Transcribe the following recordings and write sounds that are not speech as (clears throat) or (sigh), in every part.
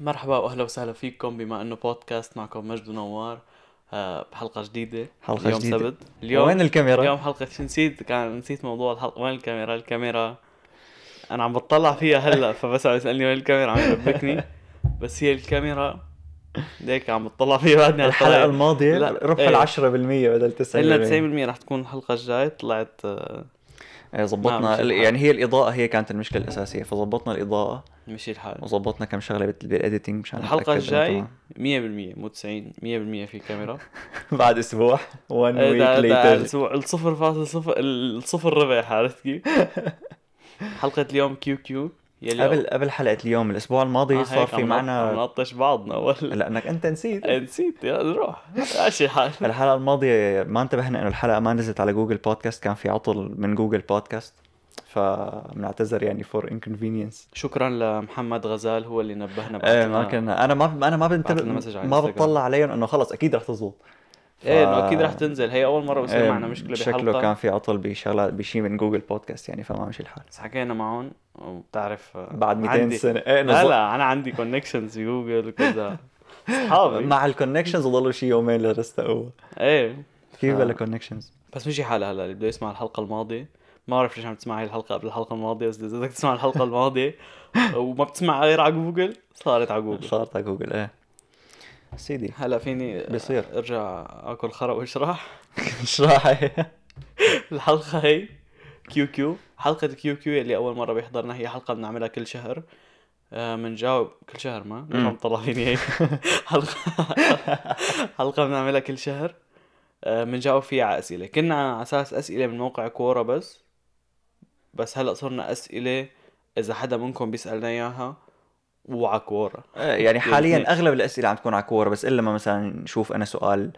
مرحبا وأهلا وسهلا فيكم بما أنه بودكاست معكم مجد ونوار آه، بحلقة جديدة حلقة اليوم جديدة. سبت اليوم وين الكاميرا؟ اليوم حلقة نسيت كان نسيت موضوع الحلقة وين الكاميرا الكاميرا أنا عم بطلع فيها هلأ فبس عم يسألني وين الكاميرا عم يربكني بس هي الكاميرا ليك عم بطلع فيها بعدني على الحلقة الطريق. الماضية لا، ربح إيه. ال 10% بدل 90% الا 90% رح تكون الحلقة الجاي طلعت آه، ظبطنا مشي ال- الحال. يعني هي الإضاءة هي كانت المشكلة الأساسية فظبطنا الإضاءة مشي الحال وظبطنا كم شغلة بال- بال editing مشان الحلقة الجاي 100% تمام. مو 90 100% في كاميرا (laughs) بعد أسبوع 1 إيه، week later الأسبوع الصفر فاصل صفر الصفر ربع عرفت كيف؟ (laughs) حلقة اليوم Q Q يلي قبل قبل حلقة اليوم الأسبوع الماضي آه، صار في معنا ننطش بعضنا ولا؟ لأنك أنت نسيت. (laughs) نسيت يا روح. ماشي حال. الحلقة الماضية ما انتبهنا إنه الحلقة ما نزلت على جوجل بودكاست كان في عطل من جوجل بودكاست فبنعتذر يعني for inconvenience شكرا لمحمد غزال هو اللي نبهنا إيه ما كنا. أنا ما أنا ما بنتبه ما. بطلع عليهم إنه خلص أكيد رح تزبط. إيه إنه أكيد رح تنزل. هي أول مرة بصير إيه، معنا مشكلة شكله بحلقة كان في عطل بشغلات بشيء من جوجل بودكاست يعني فما مشي الحال. بس حكينا معهم وبتعرف آه، بعد 200 عندي- سنة. إيه لا نزل لا أنا عندي connections بجوجل وكذا. أصحابي. مع ال connections ضلوا شي يومين لرستقوا إيه. كيف بلا connections بس مشي حالها هلا اللي بده يسمع الحلقة الماضية. ما بعرف ليش عم تسمع هاي الحلقة قبل الحلقة الماضية بس إذا بدك تسمع الحلقة الماضية وما بتسمع غير على جوجل صارت على جوجل. صارت على جوجل إيه. سيدي. هلا فيني بصير. ارجع آكل خرا واشرح (laughs) إيش راح الحلقة هي Q Q حلقة Q Q اللي أول مرة بيحضرنا هي حلقة بنعملها كل شهر. آه، بنجاوب كل شهر ما؟ تطلع فيني هيك. (laughs) حلقة حلقة بنعملها كل شهر. آه، بنجاوب فيها على أسئلة. كنا على أساس أسئلة من موقع كورة بس. بس هلا صرنا أسئلة إذا حدا منكم بيسألنا إياها. وعلى كورة يعني. (laughs) حاليا أغلب الأسئلة عم تكون على كوره بس إلا ما مثلا نشوف أنا سؤال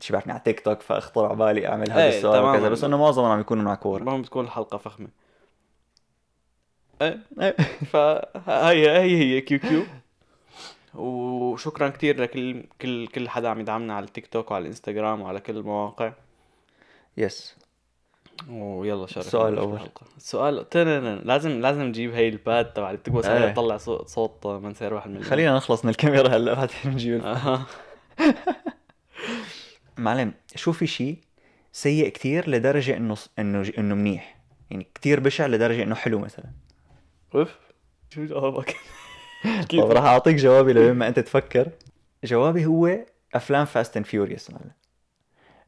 شي بعرفني على تيك توك فاخطر على بالي أعمل هذا إيه، السؤال. وكذا بس إنه معظمهم عم يكونوا مع كوره المهم تكون الحلقة فخمة. إيه. (laughs) فهي هي هي Q Q. وشكرا كتير لكل كل كل حدا عم يدعمنا على التيك توك وعلى الانستغرام وعلى كل المواقع. yes ويلا شرف السؤال. بالحلقة. السؤال لازم لازم نجيب هي ال pad تبع اللي إيه. عليها تطلع صوت صوت من سير واحد من خلينا نخلص من الكاميرا هلا بعدين نجيب أها (laughs) معلم شو في شيء سيء كتير لدرجة إنه إنه إنه منيح يعني كتير بشع لدرجة إنه حلو مثلا أوف شو جوابك؟ (laughs) طب راح أعطيك جوابي لبين ما أنت تفكر جوابي هو أفلام Fast and Furious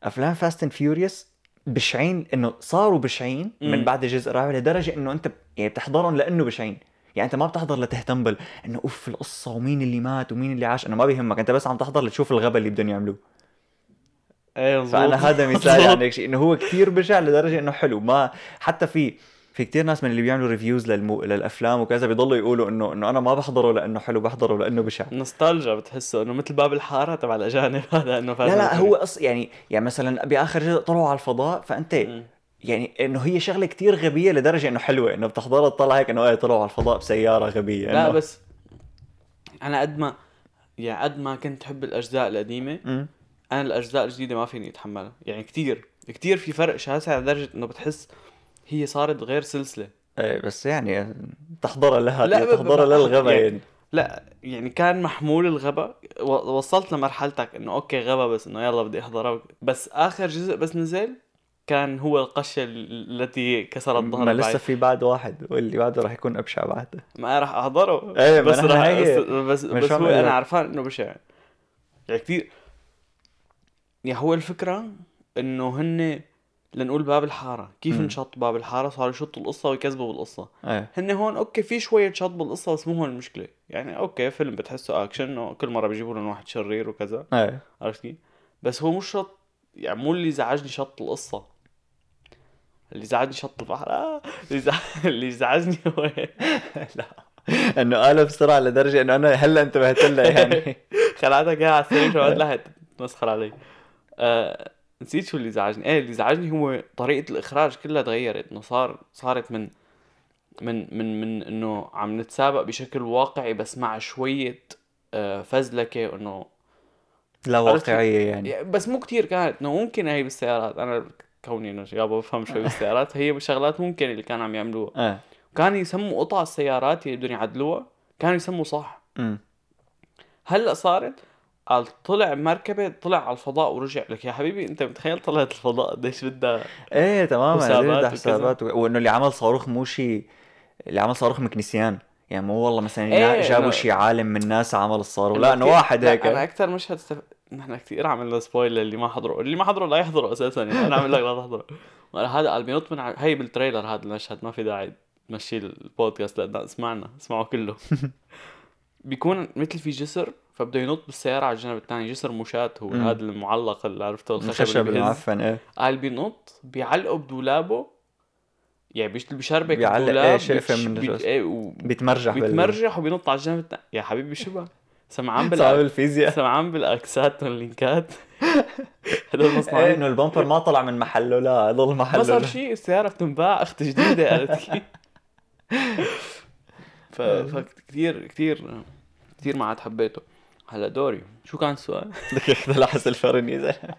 أفلام Fast and Furious بشعين إنه صاروا بشعين من. بعد الجزء الرابع لدرجة إنه أنت يعني بتحضرهم لأنه بشعين. يعني أنت ما بتحضر لتهتم بال إنه أوف القصة ومين اللي مات ومين اللي عاش. انه ما بيهمك أنت بس عم تحضر لتشوف الغبا اللي بدهم يعملوه. إيه فأنا هذا مثال. عن هيك شيء إنه هو كتير بشع لدرجة إنه حلو. ما حتى في في كتير ناس من اللي بيعملوا ريفيوز للمو... للأفلام وكذا بيضلوا يقولوا إنه إنه أنا ما بحضره لأنه حلو بحضره لأنه بشع نوستالجيا بتحسه إنه مثل باب الحارة تبع الأجانب (laughs) هذا إنه لا لا هو أص... يعني يعني مثلا بآخر جزء طلعوا على الفضاء فأنت مم. يعني إنه هي شغلة كتير غبية لدرجة إنه حلوة إنه بتحضرها تطلع هيك إنه إيه طلعوا على الفضاء بسيارة غبية لا إنه... بس أنا قد ما يعني قد ما كنت أحب الأجزاء القديمة مم. أنا الأجزاء الجديدة ما فيني أتحملها يعني كتير كتير في فرق شاسع لدرجة إنه بتحس هي صارت غير سلسلة. إيه بس يعني تحضرها لها لا، تحضرها للغبا يعني- يعني. لا يعني كان محمول الغبا و- وصلت لمرحلتك إنه أوكي غبا بس إنه يلا بدي احضرها بس آخر جزء بس نزل كان هو القشة ال- التي كسرت ظهر ما لسه. في بعد واحد واللي بعده راح يكون أبشع بعد ما راح أحضره ما بس راح هي. بس, بس عم هو أنا. عرفان إنه بشع. يعني كثير يعني هو الفكرة إنه هن لنقول باب الحارة. كيف مم. انشط باب الحارة؟ صاروا يشطوا القصة ويكذبوا بالقصة. إيه هن هون okay في شوية شط بالقصة بس مو هون المشكلة. يعني okay فيلم بتحسه اكشن كل مرة بيجيبوا لنا واحد شرير وكذا. إيه عرفت كيف؟ بس هو مش شط يعني مو اللي زعجني شط القصة. اللي زعجني شط البحر آه اللي, زع... اللي زعجني هو (laughs) لا. إنه قالب بسرعة لدرجة إنه أنا هلأ انتبهت لها يعني. (laughs) خلعتك إياها على السرير شو لها؟ (laughs) تمسخر علي. آه نسيت شو اللي زعجني. إيه اللي زعجني هو طريقة الإخراج كلها تغيرت. إنه صار صارت من من من من إنه عم نتسابق بشكل واقعي بس مع شوية آه فزلكة إنه لا واقعية يعني. بس مو كتير كانت. إنه ممكن هي بالسيارات. أنا كوني إنه يابا بفهم شوي (laughs) بالسيارات هي شغلات ممكن اللي كانوا عم يعملوها. إيه. كانوا يسموا قطع السيارات اللي بدهم يعدلوها كانوا يسموا صح. هلأ صارت قال طلع مركبة طلع على الفضاء ورجع. لك يا حبيبي أنت متخيل طلعت الفضاء؟ قديش بدها إيه تماما حسابات بدها. حسابات و- وإنه اللي عمل صاروخ مو شيء اللي عمل صاروخ مكنسيان يعني مو والله مثلا إيه، جابوا شيء عالم من ناسا عمل الصاروخ. لا إنه واحد هيك. أنا أكثر مشهد استف... نحن كثير عملنا spoil اللي ما حضروا اللي ما حضروا لا يحضروا أساسا. يعني أنا عامل لك لا تحضروا. هذا قال بينط من ع... هي بال trailer هذا المشهد ما في داعي تمشي البودكاست لأن اسمعنا اسمعوا كله. (laughs) بيكون مثل في جسر فبده ينط بالسيارة على الجنب الثاني جسر مشاة هو مم. هذا المعلق اللي عرفته الخشب الخشب. المعفن إيه. قال بينط بيعلقه بدولابه. يعني بيشربك بيعلق الدولاب إيه، شقفة بيتش- من بيت... الجسر. إيه و... بيتمرجح بال بيتمرجح وبينط على الجنب الثاني يا حبيبي شو بقى؟ سمعان صعب بال الفيزياء. سمعان بالأكسات واللينكات. (laughs) هدول إيه مصنعين إنه ال bumper ما طلع من محله لا ضل محله ما صار. شيء السيارة بتنباع. أخت جديدة قالت (laughs) ف... فكتير كتير كتير ما عاد حبيته. هلا دوري. شو كان السؤال؟ بدك ياخذ لحس الفرن يا زلمه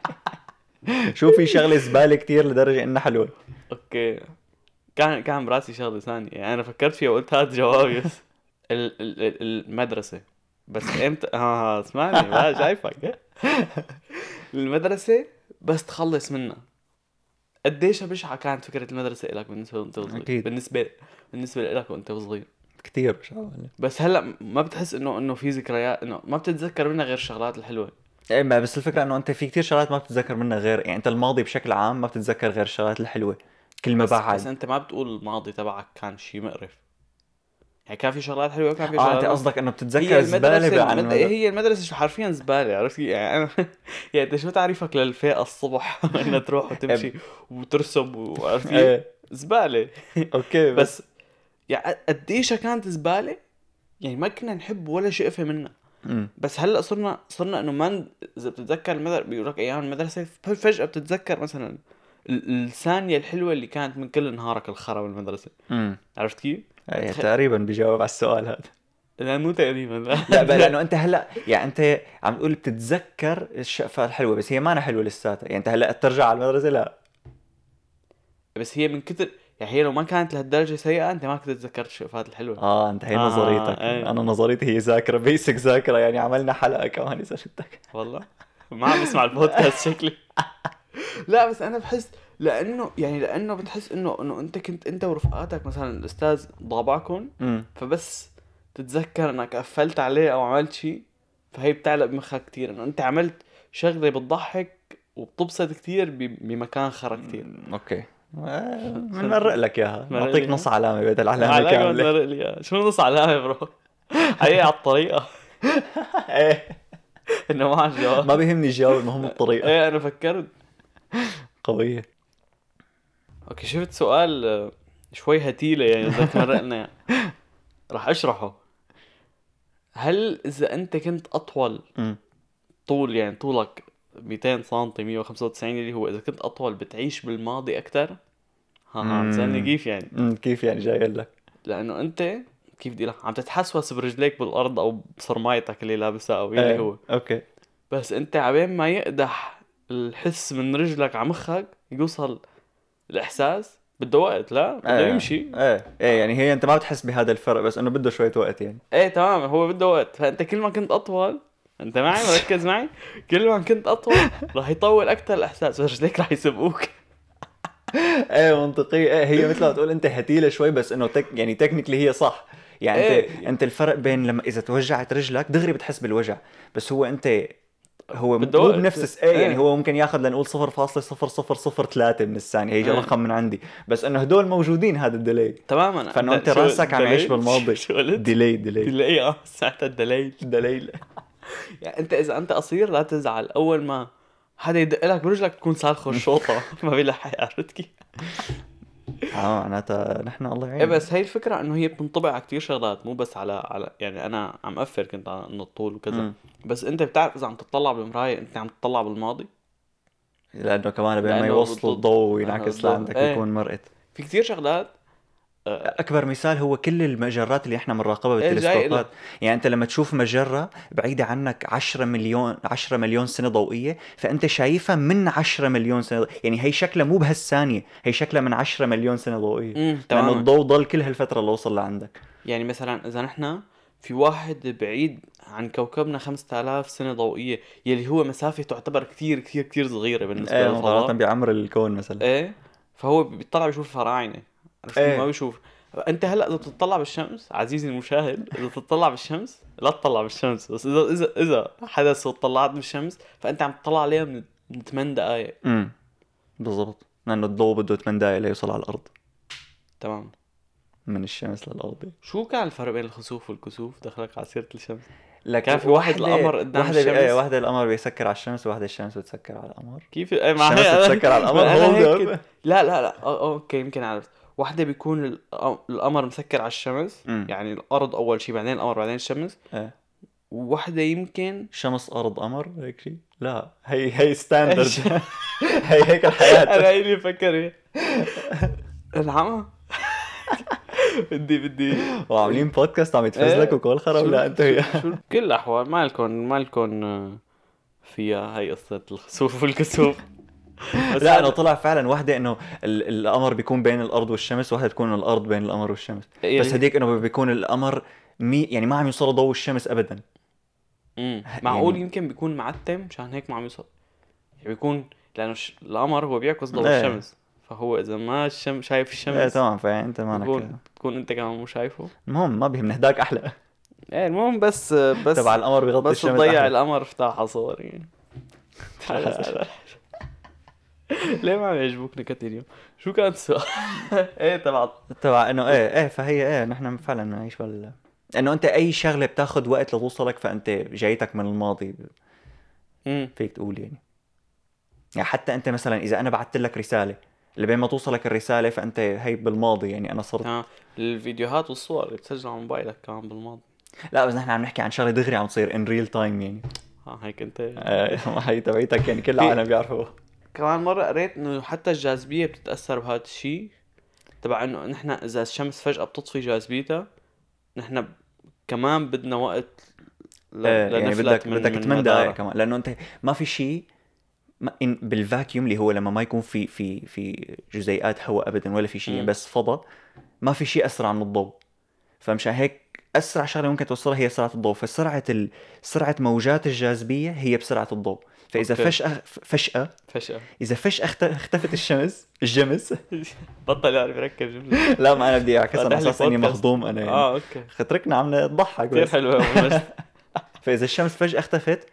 شو في شغلة زبالة كتير لدرجة إنها حلوة؟ okay. كان كان براسي شغلة ثانية. يعني أنا فكرت فيها وقلت هذا جوابي بس. (laughs) ال... ال... ال- المدرسة. بس إمتى؟ آه اسمعني بقى شايفك. (laughs) المدرسة بس تخلص منها. قديش بشعة كانت فكرة المدرسة لك بالنسبة وأنت صغير؟ أكيد. بالنسبة بالنسبة لك وأنت صغير؟ كتير مش عارف. بس هلأ ما بتحس إنه إنه في ذكريات إنه ما بتتذكر منها غير الشغلات الحلوة؟ إيه ما بس الفكرة إنه أنت في كتير شغلات ما بتتذكر منها غير يعني أنت الماضي بشكل عام ما بتتذكر غير الشغلات الحلوة كل ما بس, بس بعد أنت ما بتقول الماضي تبعك كان شيء مقرف. يعني كان في شغلات حلوة وكان في آه شغلات أنت قصدك إنه بتتذكر زبالة عن المد... هي المدرسة شو حرفيا زبالة عرفت؟ يعني أنا (laughs) يعني أنت شو تعريفك للفئة الصبح (laughs) إنها تروح وتمشي (laughs) وترسب وعرفت كيف؟ إيه. زبالة. أوكي بس بس يعني قديشها كانت زبالة؟ يعني ما كنا نحب ولا شقفة منها مم. بس هلأ صرنا صرنا إنه ما إذا بتتذكر المدرسة بيقول لك أيام المدرسة ف- فجأة بتتذكر مثلا ال- الثانية الحلوة اللي كانت من كل نهارك الخرا بالمدرسة. امم عرفت كيف؟ إيه، تقريبا بجاوب على السؤال هذا. لا مو تقريبا لا. لا (laughs) لأنه أنت هلأ يعني أنت عم تقول بتتذكر الشقفه الحلوة بس هي ما أنا حلوة لساتها. يعني أنت هلأ ترجع على المدرسة لا. بس هي من كتر يعني هي لو ما كانت لهالدرجة سيئة أنت ما كنت تتذكر الشقفات الحلوة آه أنت هي آه، نظريتك. إيه. أنا نظريتي هي ذاكرة بيسك ذاكرة يعني عملنا حلقة كمان إذا شفتك. والله؟ ما عم بسمع البودكاست شكلي. (laughs) لا بس أنا بحس لأنه يعني لأنه بتحس إنه إنه أنت كنت أنت ورفقاتك مثلا الأستاذ ضابعكم فبس تتذكر إنك قفلت عليه أو عملت شيء فهي بتعلق بمخك كثير إنه أنت عملت شغلة بتضحك وبتبسط كثير بمكان خرا كثير okay. بنمرق لك إياها. نعطيك نص علامة بدل علامه كاملة. تمرق لي إياها. شو نص علامة bro هي على الطريقة. (laughs) إيه. إنه ما على الجواب ما بيهمني الجواب المهم (laughs) الطريقة. إيه أنا فكرت. قوية. أوكي شفت سؤال آه، شوي هتيلة يعني بدك مرقنا يعني. (laughs) راح أشرحه. هل إذا أنت كنت أطول طول يعني طولك 200 سم 195 اللي هو إذا كنت أطول بتعيش بالماضي أكثر ها ها مم. بتسالني كيف يعني؟ أمم، كيف يعني جاي أقول لك؟ لأنه أنت كيف بدي عم تتحسوس برجليك بالأرض أو بصرمايتك اللي لابسها أو اللي إيه، هو. أوكي. بس أنت عبين ما يقدح الحس من رجلك على مخك يوصل الإحساس بده وقت لا؟ بده إيه. يمشي. إيه إيه يعني هي أنت ما بتحس بهذا الفرق بس إنه بده شوية وقت يعني. إيه تمام هو بده وقت. فأنت كل ما كنت أطول أنت معي مركز معي كل ما كنت أطول راح يطول أكثر الإحساس ورجليك راح يسبقوك (laughs) إيه منطقية إيه هي مثل ما تقول أنت هتيلة شوي بس إنه tech يعني technically هي صح يعني أنت إيه. أنت الفرق بين لما إذا توجعت رجلك دغري بتحس بالوجع بس هو أنت هو مو. بنفس إيه يعني إيه. هو ممكن ياخذ لنقول 0.0003 من الثانية هيجي إيه. رقم من عندي بس إنه هدول موجودين هذا ال delay تماما فإنه أنت راسك عم يعيش؟ بالماضي؟ delay delay delay آه ساعتها ال delay delay (laughs) يعني انت اذا انت قصير لا تزعل اول ما حدا يدق لك برجلك تكون سالخه الشوطه (laughs) ما بيلحق عرفت كيف؟ آه معناتها نحن الله إيه يعين بس هي الفكرة إنه هي بتنطبع على كثير شغلات مو بس على على يعني أنا عم افر كنت على إنه الطول وكذا مم. بس أنت بتعرف إذا عم تطلع بالمراية أنت عم تطلع بالماضي لأنه كمان بين ما يوصلوا الضوء وينعكس. لعندك إيه. يكون مرقت في كثير شغلات أكبر مثال هو كل المجرات اللي إحنا بنراقبها إيه، بالتلسكوبات. يعني أنت لما تشوف مجرة بعيدة عنك 10 مليون 10 مليون سنة ضوئية فأنت شايفها من 10 مليون سنة ضوئية. يعني هي شكلها مو بهالثانية هي شكلها من 10 مليون سنة ضوئية. لأنه الضوء ضل كل هالفترة اللي وصل لعندك. يعني مثلا إذا نحن في واحد بعيد عن كوكبنا 5000 سنة ضوئية يلي هو مسافة تعتبر كثير كثير كثير صغيرة بالنسبة إيه للفضاء. بعمر الكون مثلا. إيه فهو بيطلع بيشوف الفراعنة. إيه. ما بيشوف. أنت هلأ إذا بتطلع بالشمس عزيزي المشاهد إذا بتطلع بالشمس لا تطلع بالشمس. بس اذا اذا إذا حدث وطلعت بالشمس فأنت عم تطلع عليها من من 8 دقائق امم بالضبط. لأنه الضوء بده 8 دقائق ليوصل على الأرض. تمام. من الشمس للأرض. شو كان الفرق بين الخسوف والكسوف؟ دخلك على سيرة الشمس. لكن كان في واحد القمر قدام واحدة الشمس. إيه واحدة القمر بيسكر على الشمس وواحدة الشمس بتسكر على القمر. كيف؟ إيه مع الشمس بتسكر على القمر. (laughs) لا لا لا. okay يمكن عرفت. واحدة بيكون الق- القمر مسكر على الشمس مم. يعني الأرض أول شيء بعدين القمر بعدين الشمس. إيه وواحدة يمكن شمس أرض قمر هيك شيء؟ لا هي هي standard؟ (laughs) هي هيك الحياة. أنا هيني فكر العمى؟ بدي بدي. وعاملين بودكاست عم يتفزلك إيه. وكل خرا شو- ولا انت وياه بكل الاحوال ما لكم ما لكم آه، فيها هي قصة الخسوف والكسوف. لا انه طلع فعلا وحده إنه ال- القمر بيكون بين الأرض والشمس وحده تكون الأرض بين القمر والشمس. يلي- بس هديك إنه بيكون القمر مي يعني ما عم يوصل ضوء الشمس ابدا. مم. معقول يعني- يمكن بيكون معتم مشان هيك ما عم يوصل؟ يعني بيكون لأنه ش... القمر هو بيعكس ضوء إيه. الشمس. فهو إذا ما الشمس شايف الشمس إيه تمام فانت أنت مانك بتكون تكون أنت كمان مو شايفه. المهم ما بيهمنا هداك أحلى. إيه المهم بس بس تبع القمر بيغطي بس الشمس تضيع أحلى. القمر افتحها صور يعني (laughs) ليه ما عم يعجبوك نكت اليوم؟ شو كان السؤال؟ (laughs) إيه تبع تبع إنه إيه إيه فهي إيه نحن فعلا بنعيش بال إنه أنت أي شغلة بتاخذ وقت لتوصلك فأنت جايتك من الماضي. فيك تقول يعني. يعني حتى أنت مثلا إذا أنا بعثت لك رسالة اللي بين ما توصلك الرسالة فأنت هي بالماضي يعني أنا صرت ها الفيديوهات والصور اللي بتسجل على موبايلك كمان بالماضي. لا بس نحن عم نحكي عن شغلة دغري عم تصير in real time يعني. ها هيك أنت. آه، (laughs) هي تبعيتك يعني كل العالم بيعرفوها. كمان مرة قريت إنه حتى الجاذبية بتتأثر بهذا الشيء. تبع إنه نحن إذا الشمس فجأة بتطفي جاذبيتها نحن كمان بدنا وقت ل... إيه يعني بدك من بدك من 8 دقائق. كمان. لأنه أنت ما في شيء ما إن بالفاكيوم اللي هو لما ما يكون في في في جزيئات هواء ابدا ولا في شيء. بس فضاء ما في شيء أسرع من الضوء. فمشان هيك أسرع شغلة ممكن توصلها هي سرعة الضوء. فسرعة ال... سرعة موجات الجاذبية هي بسرعة الضوء. فإذا. فجاه فجاه فجأة إذا أخت- اختفت الشمس الجمس. (laughs) بطل يعرف يركب جملة لا ما أنا بدي أعكسها على أساس إني. مهضوم أنا يعني آه أوكي. اتركنا عم نضحك كثير بس. (laughs) فإذا الشمس فجأة اختفت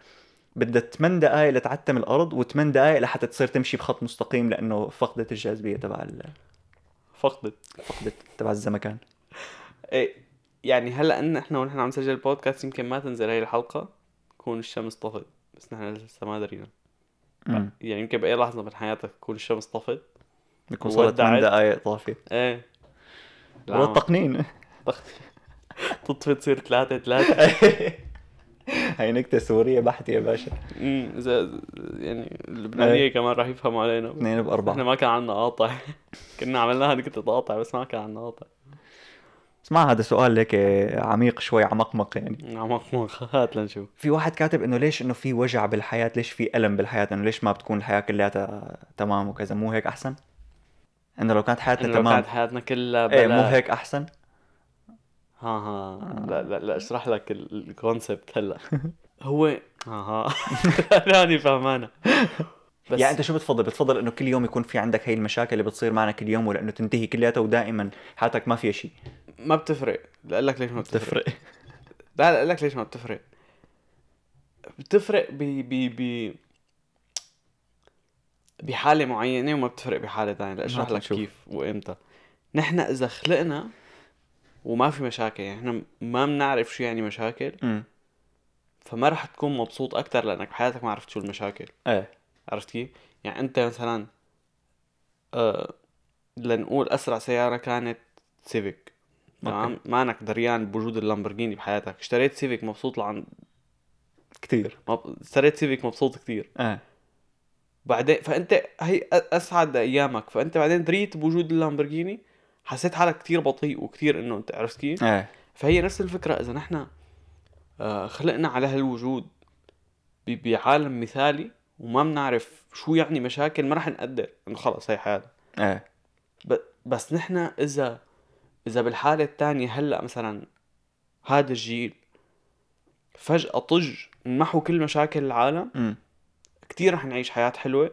بدها 8 دقائق لتعتم الأرض و8 دقائق لحتى تصير تمشي بخط مستقيم لأنه فقدت الجاذبية تبع ال... فقدت. فقدت تبع الزمكان. إيه يعني هلأ إن إحنا ونحن عم نسجل البودكاست يمكن ما تنزل هاي الحلقة تكون الشمس طفت. بس نحن لسه ما درينا. يعني يمكن بأي لحظة من حياتك تكون الشمس طفت بيكون صارت 8 ودعت. دقائق طافية. إيه. ولا التقنين (laughs) تطفي تصير ثلاثة ثلاثة. (laughs) هي نكتة سورية بحت يا باشا. امم إذا يعني اللبنانية إيه. كمان راح يفهموا علينا. اثنين إحنا باربعه ما كان عندنا قاطع. (laughs) كنا عملناها نكتة قاطع بس ما كان عندنا قاطع. اسمع هذا سؤال هيك عميق شوي عمقمق يعني. عمق مخ (laughs) هات لنشوف. في واحد كاتب إنه ليش إنه في وجع بالحياة؟ ليش في ألم بالحياة؟ إنه ليش ما بتكون الحياة كلياتها تمام وكذا؟ مو هيك أحسن؟ إنه لو كانت حياتنا لو تمام. كانت حياتنا كلها إيه بلا مو هيك أحسن؟ ها ها. لا لا لا أشرح لك ال- الكونسبت هلا. (laughs) هو ها ها. (laughs) راني فهمانة. بس يعني أنت شو بتفضل؟ بتفضل إنه كل يوم يكون في عندك هي المشاكل اللي بتصير معنا كل يوم ولا إنه تنتهي كلياتها ودائما حياتك ما فيها شيء؟ ما بتفرق. لا لك ليش ما بتفرق. تفرق لا لا لك ليش ما بتفرق. بتفرق ب ب ب بحالة معينة وما بتفرق بحالة تانية. لأشرح هات لك. كيف وإمتى. نحن إذا خلقنا وما في مشاكل يعني إحنا ما بنعرف شو يعني مشاكل امم فما رح تكون مبسوط أكتر لأنك بحياتك ما عرفت شو المشاكل. إيه. عرفت كيف؟ يعني أنت مثلا آه لنقول أسرع سيارة كانت Civic تمام ما انك دريان بوجود اللامبرجيني بحياتك. اشتريت Civic مبسوط لعن كثير. اشتريت سيفيك مبسوط كثير إيه بعدين فأنت هي أسعد أيامك. فأنت بعدين دريت بوجود اللامبرجيني حسيت حالك كثير بطيء وكثير إنه أنت عرفت كيف. إيه فهي نفس الفكرة. إذا نحن آه، خلقنا على هالوجود بعالم مثالي وما بنعرف شو يعني مشاكل ما رح نقدر. إنه خلص هي حياتنا. إيه. بس نحن إذا إذا بالحالة الثانية هلأ مثلا هذا الجيل فجأة طج نمحوا كل مشاكل العالم امم كتير رح نعيش حياة حلوة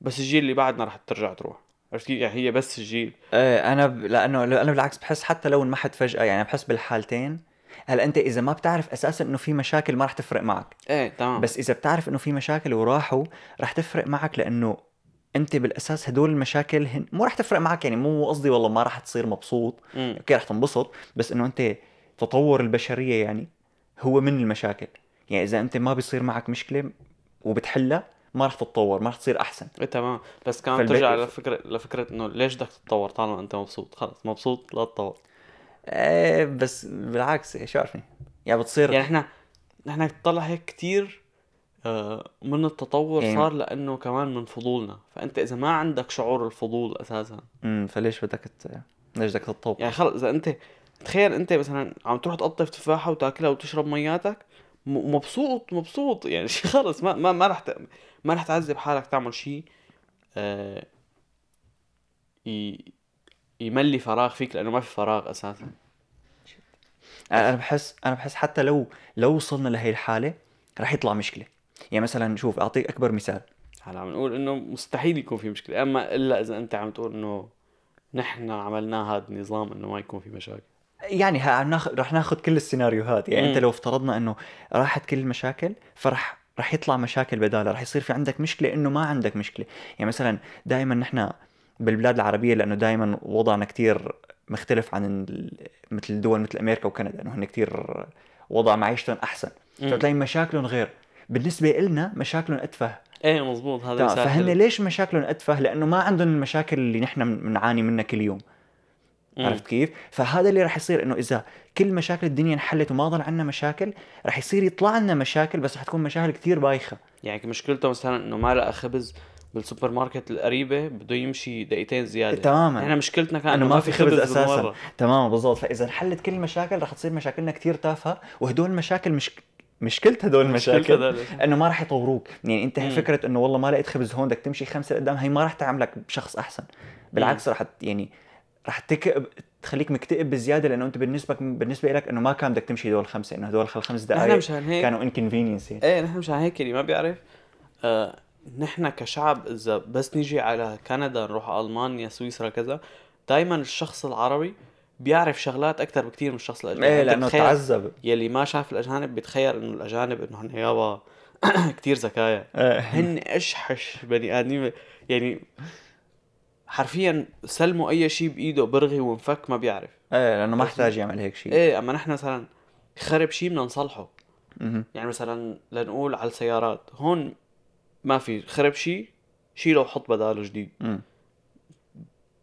بس الجيل اللي بعدنا رح ترجع تروح. عرفت كيف؟ يعني هي بس الجيل. إيه أنا ب... لأنه أنا بالعكس بحس حتى لو انمحت فجأة يعني بحس بالحالتين. هلأ أنت إذا ما بتعرف أساسا إنه في مشاكل ما رح تفرق معك. إيه تمام. بس إذا بتعرف إنه في مشاكل وراحوا رح تفرق معك لأنه أنت بالأساس هدول المشاكل هن مو رح تفرق معك يعني مو قصدي والله ما رح تصير مبسوط مم. أوكي رح تنبسط بس إنه أنت تطور البشرية يعني هو من المشاكل. يعني إذا أنت ما بيصير معك مشكلة وبتحلها ما رح تتطور ما رح تصير أحسن. إيه تمام. بس كمان فالبي- ترجع لفكرة لفكرة إنه ليش بدك تتطور طالما أنت مبسوط؟ خلص مبسوط لا تتطور إيه بس بالعكس شو عرفني؟ يعني بتصير يعني إحنا إحنا نطلع هيك كتير آه، من التطور يعني- صار لأنه كمان من فضولنا. فأنت إذا ما عندك شعور الفضول أساسا. امم فليش بدك ت... ليش بدك تتطور يعني خلص إذا أنت تخيل أنت مثلا عم تروح تقطف تفاحة وتأكلها وتشرب مياتك مبسوط مبسوط. (laughs) يعني خلص ما ما ما رح ت... ما رح تعذب حالك تعمل شيء آه ي... يملي فراغ فيك لأنه ما في فراغ أساسا. أنا بحس أنا بحس حتى لو لو وصلنا لهي الحالة رح يطلع مشكلة. يعني مثلا شوف أعطيك أكبر مثال. هلا عم نقول إنه مستحيل يكون في مشكلة. أما إلا إذا أنت عم تقول إنه نحن عملنا هذا النظام إنه ما يكون في مشاكل. يعني. رح ناخذ كل السيناريوهات يعني مم. انت لو افترضنا إنه راحت كل المشاكل فرح رح يطلع مشاكل بدالها رح يصير في عندك مشكلة إنه ما عندك مشكلة. يعني مثلا دائما نحن بالبلاد العربية لأنه دائما وضعنا كتير مختلف عن ال... مثل دول مثل أمريكا وكندا. إنه هن كتير وضع معيشتهم أحسن. فتلاقي مشاكلهم غير. بالنسبة إلنا مشاكلهم أتفه إيه مزبوط هذا فهن. ليش مشاكلهم أتفه لأنه ما عندهم المشاكل اللي نحن بنعاني منها كل يوم مم. عرفت كيف؟ فهذا اللي رح يصير إنه إذا كل مشاكل الدنيا انحلت وما ضل عندنا مشاكل رح يصير يطلع لنا مشاكل بس رح تكون مشاكل كتير بايخة يعني مشكلته مثلا إنه ما لقى خبز بالسوبر ماركت القريبة بده يمشي دقيقتين زيادة تماما. إحنا مشكلتنا كان إنه ما في خبز أساسا بالمرة. تمام بالضبط فإذا انحلت كل المشاكل رح تصير مشاكلنا كتير تافهة وهدول المشاكل مش مشكلة هدول المشاكل هدول. إنه ما رح يطوروك. يعني انت مم. فكرة إنه والله ما لقيت خبز هون بدك تمشي خمسة لقدام هي ما رح تعملك بشخص أحسن. بالعكس ت- يعني رح تكئب تخليك مكتئب بزيادة لأنه أنت بالنسبة بالنسبة لك إنه ما كان بدك تمشي هدول الخمسة إنه هدول الخمس نحن دقائق مشان هيك كانوا انكونفينينس يعني. إيه نحن مشان هيك اللي ما بيعرف. آه نحن كشعب إذا بس نيجي على كندا نروح ألمانيا سويسرا كذا دائما الشخص العربي بيعرف شغلات أكثر بكثير من الشخص الاجنبي إيه أنت لأنه تعذب. يلي ما شاف الأجانب بيتخيل إنه الأجانب إنه هن يابا (clears throat) كثير ذكايا إيه. هن اشحش بني آدمين. يعني حرفيا سلموا أي شيء بإيده برغي وانفك ما بيعرف. إيه لأنه ما احتاج يعمل هيك شيء إيه أما نحن مثلا خرب شيء بدنا نصلحه. يعني مثلا لنقول على السيارات هون ما في خرب شيء شيله وحط بداله جديد.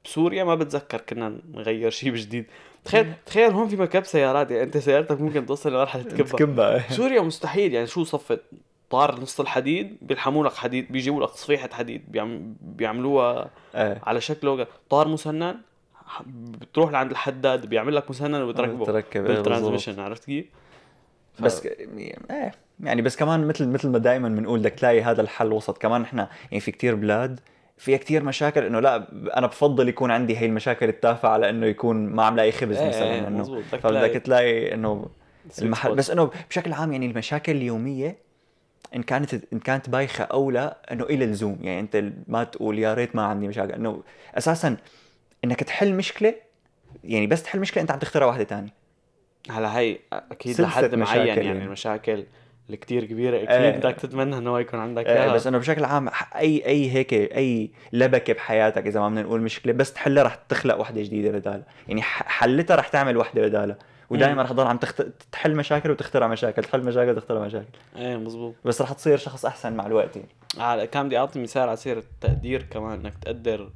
بسوريا ما بتذكر كنا نغير شيء بجديد. تخيل تخيل هون في مكب سيارات يعني أنت سيارتك ممكن توصل لمرحلة تكبها تكبها إيه. سوريا مستحيل يعني شو صفت طار نص الحديد؟ بيلحموا لك حديد بيجيبوا لك صفيحة حديد بيعم... بيعملوها إيه. على شكل لوجا طار مسنن بتروح لعند الحداد بيعمل لك مسنن وبتركبه. تركب إيه، بال transmission عرفت كيف؟ ف- بس ك... إيه. يعني بس كمان مثل مثل ما دائما بنقول بدك تلاقي هذا الحل وسط. كمان إحنا يعني في كتير بلاد فيها كتير مشاكل إنه لا أنا بفضل يكون عندي هي المشاكل التافهة على إنه يكون ما عم لاقي خبز إيه، مثلا إيه، إنه فبدك تلاقي إنه المحل. بس إنه بشكل عام يعني المشاكل اليومية إن كانت إن كانت بايخة أو لا إنه إلى لزوم يعني أنت ما تقول يا ريت ما عندي مشاكل. إنه أساسا إنك تحل مشكلة يعني بس تحل مشكلة أنت عم تخترع واحدة تانية. هلا هي أكيد لحد معين يعني يعني. المشاكل. الكتير كبيرة أكيد. بدك تتمنى إنه يكون عندك إيه إياها. بس إنه بشكل عام أي أي هيك أي لبكة بحياتك إذا ما بدنا نقول مشكلة بس تحلها رح تخلق وحدة جديدة بدالها يعني حلتها رح تعمل وحدة بدالها ودائما رح تضل عم تخت... تحل مشاكل وتخترع مشاكل تحل مشاكل وتخترع مشاكل. إيه مزبوط. بس رح تصير شخص أحسن مع الوقت يعني. على كان بدي أعطي مثال على سيرة التقدير كمان إنك تقدر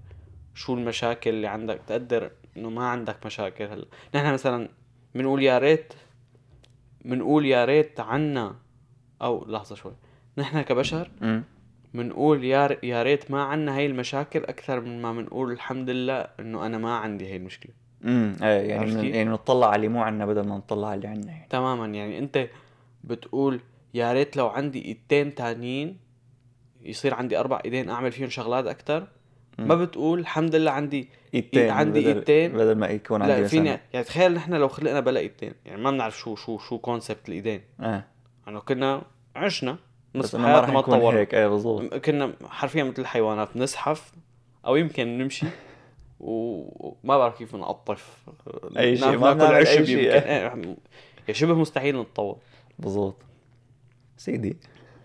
شو المشاكل اللي عندك تقدر إنه ما عندك مشاكل هلا. نحن مثلا بنقول يا ريت بنقول يا ريت عنا أو لحظة شوي. نحن كبشر بنقول يا يا ريت ما عنا هاي المشاكل أكثر من ما بنقول الحمد لله إنه أنا ما عندي هاي المشكلة. امم إيه يعني من... يعني نطلع على اللي مو عنا بدل ما نطلع على اللي عنا يعني. تماما يعني أنت بتقول يا ريت لو عندي إيدتين تانيين يصير عندي أربع إيدين أعمل فيهم شغلات أكثر. ما بتقول الحمد لله عندي إيدتين عندي بدل... إيدتين. بدل ما يكون عندي لا فيني يعني تخيل نحن لو خلقنا بلا ايدين يعني ما بنعرف شو شو شو concept الإيدين. إيه. انه كنا عشنا بس نص إنه ما راح ما تطور هيك. إيه بالضبط. كنا حرفيا مثل الحيوانات نزحف أو يمكن نمشي (laughs) وما بعرف كيف نقطف. أي شيء، ما ناكل عشب. يمكن. إيه، شبه مستحيل نتطور. بالضبط. سيدي.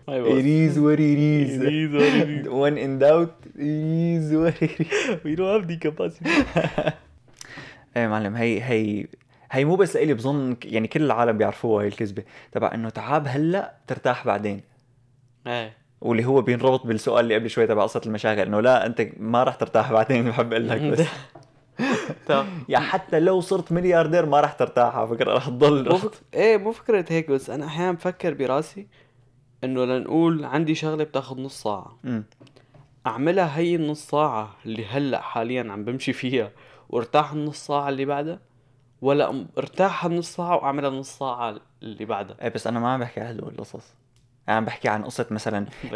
أيوه. It is what it is. It is what it is. (laughs) when in doubt it is what it is. (laughs) We don't have the capacity. إيه معلم هي هي هي مو بس لإلي بظن يعني كل العالم بيعرفوها هي الكذبة. تبع إنه تعاب هلأ ترتاح بعدين. إيه. واللي هو بينربط بالسؤال اللي قبل شوي تبع قصة المشاكل إنه لا أنت ما راح ترتاح بعدين (laughs) بحب أقول لك بس. (laughs) طب. (laughs) يا حتى لو صرت ملياردير ما راح ترتاح على فكرة راح تضل مو فك... إيه مو فكرة هيك بس أنا أحيانا بفكر براسي إنه لنقول عندي شغلة بتاخذ نص ساعة. أمم. أعملها هي النص ساعة اللي هلأ حاليا عم بمشي فيها وارتاح النص ساعة اللي بعدها؟ ولا ارتاح النص ساعة وأعملها النص ساعة اللي بعدها. إيه بس أنا ما عم بحكي عن هدول القصص. أنا عم بحكي عن قصة مثلا (laughs)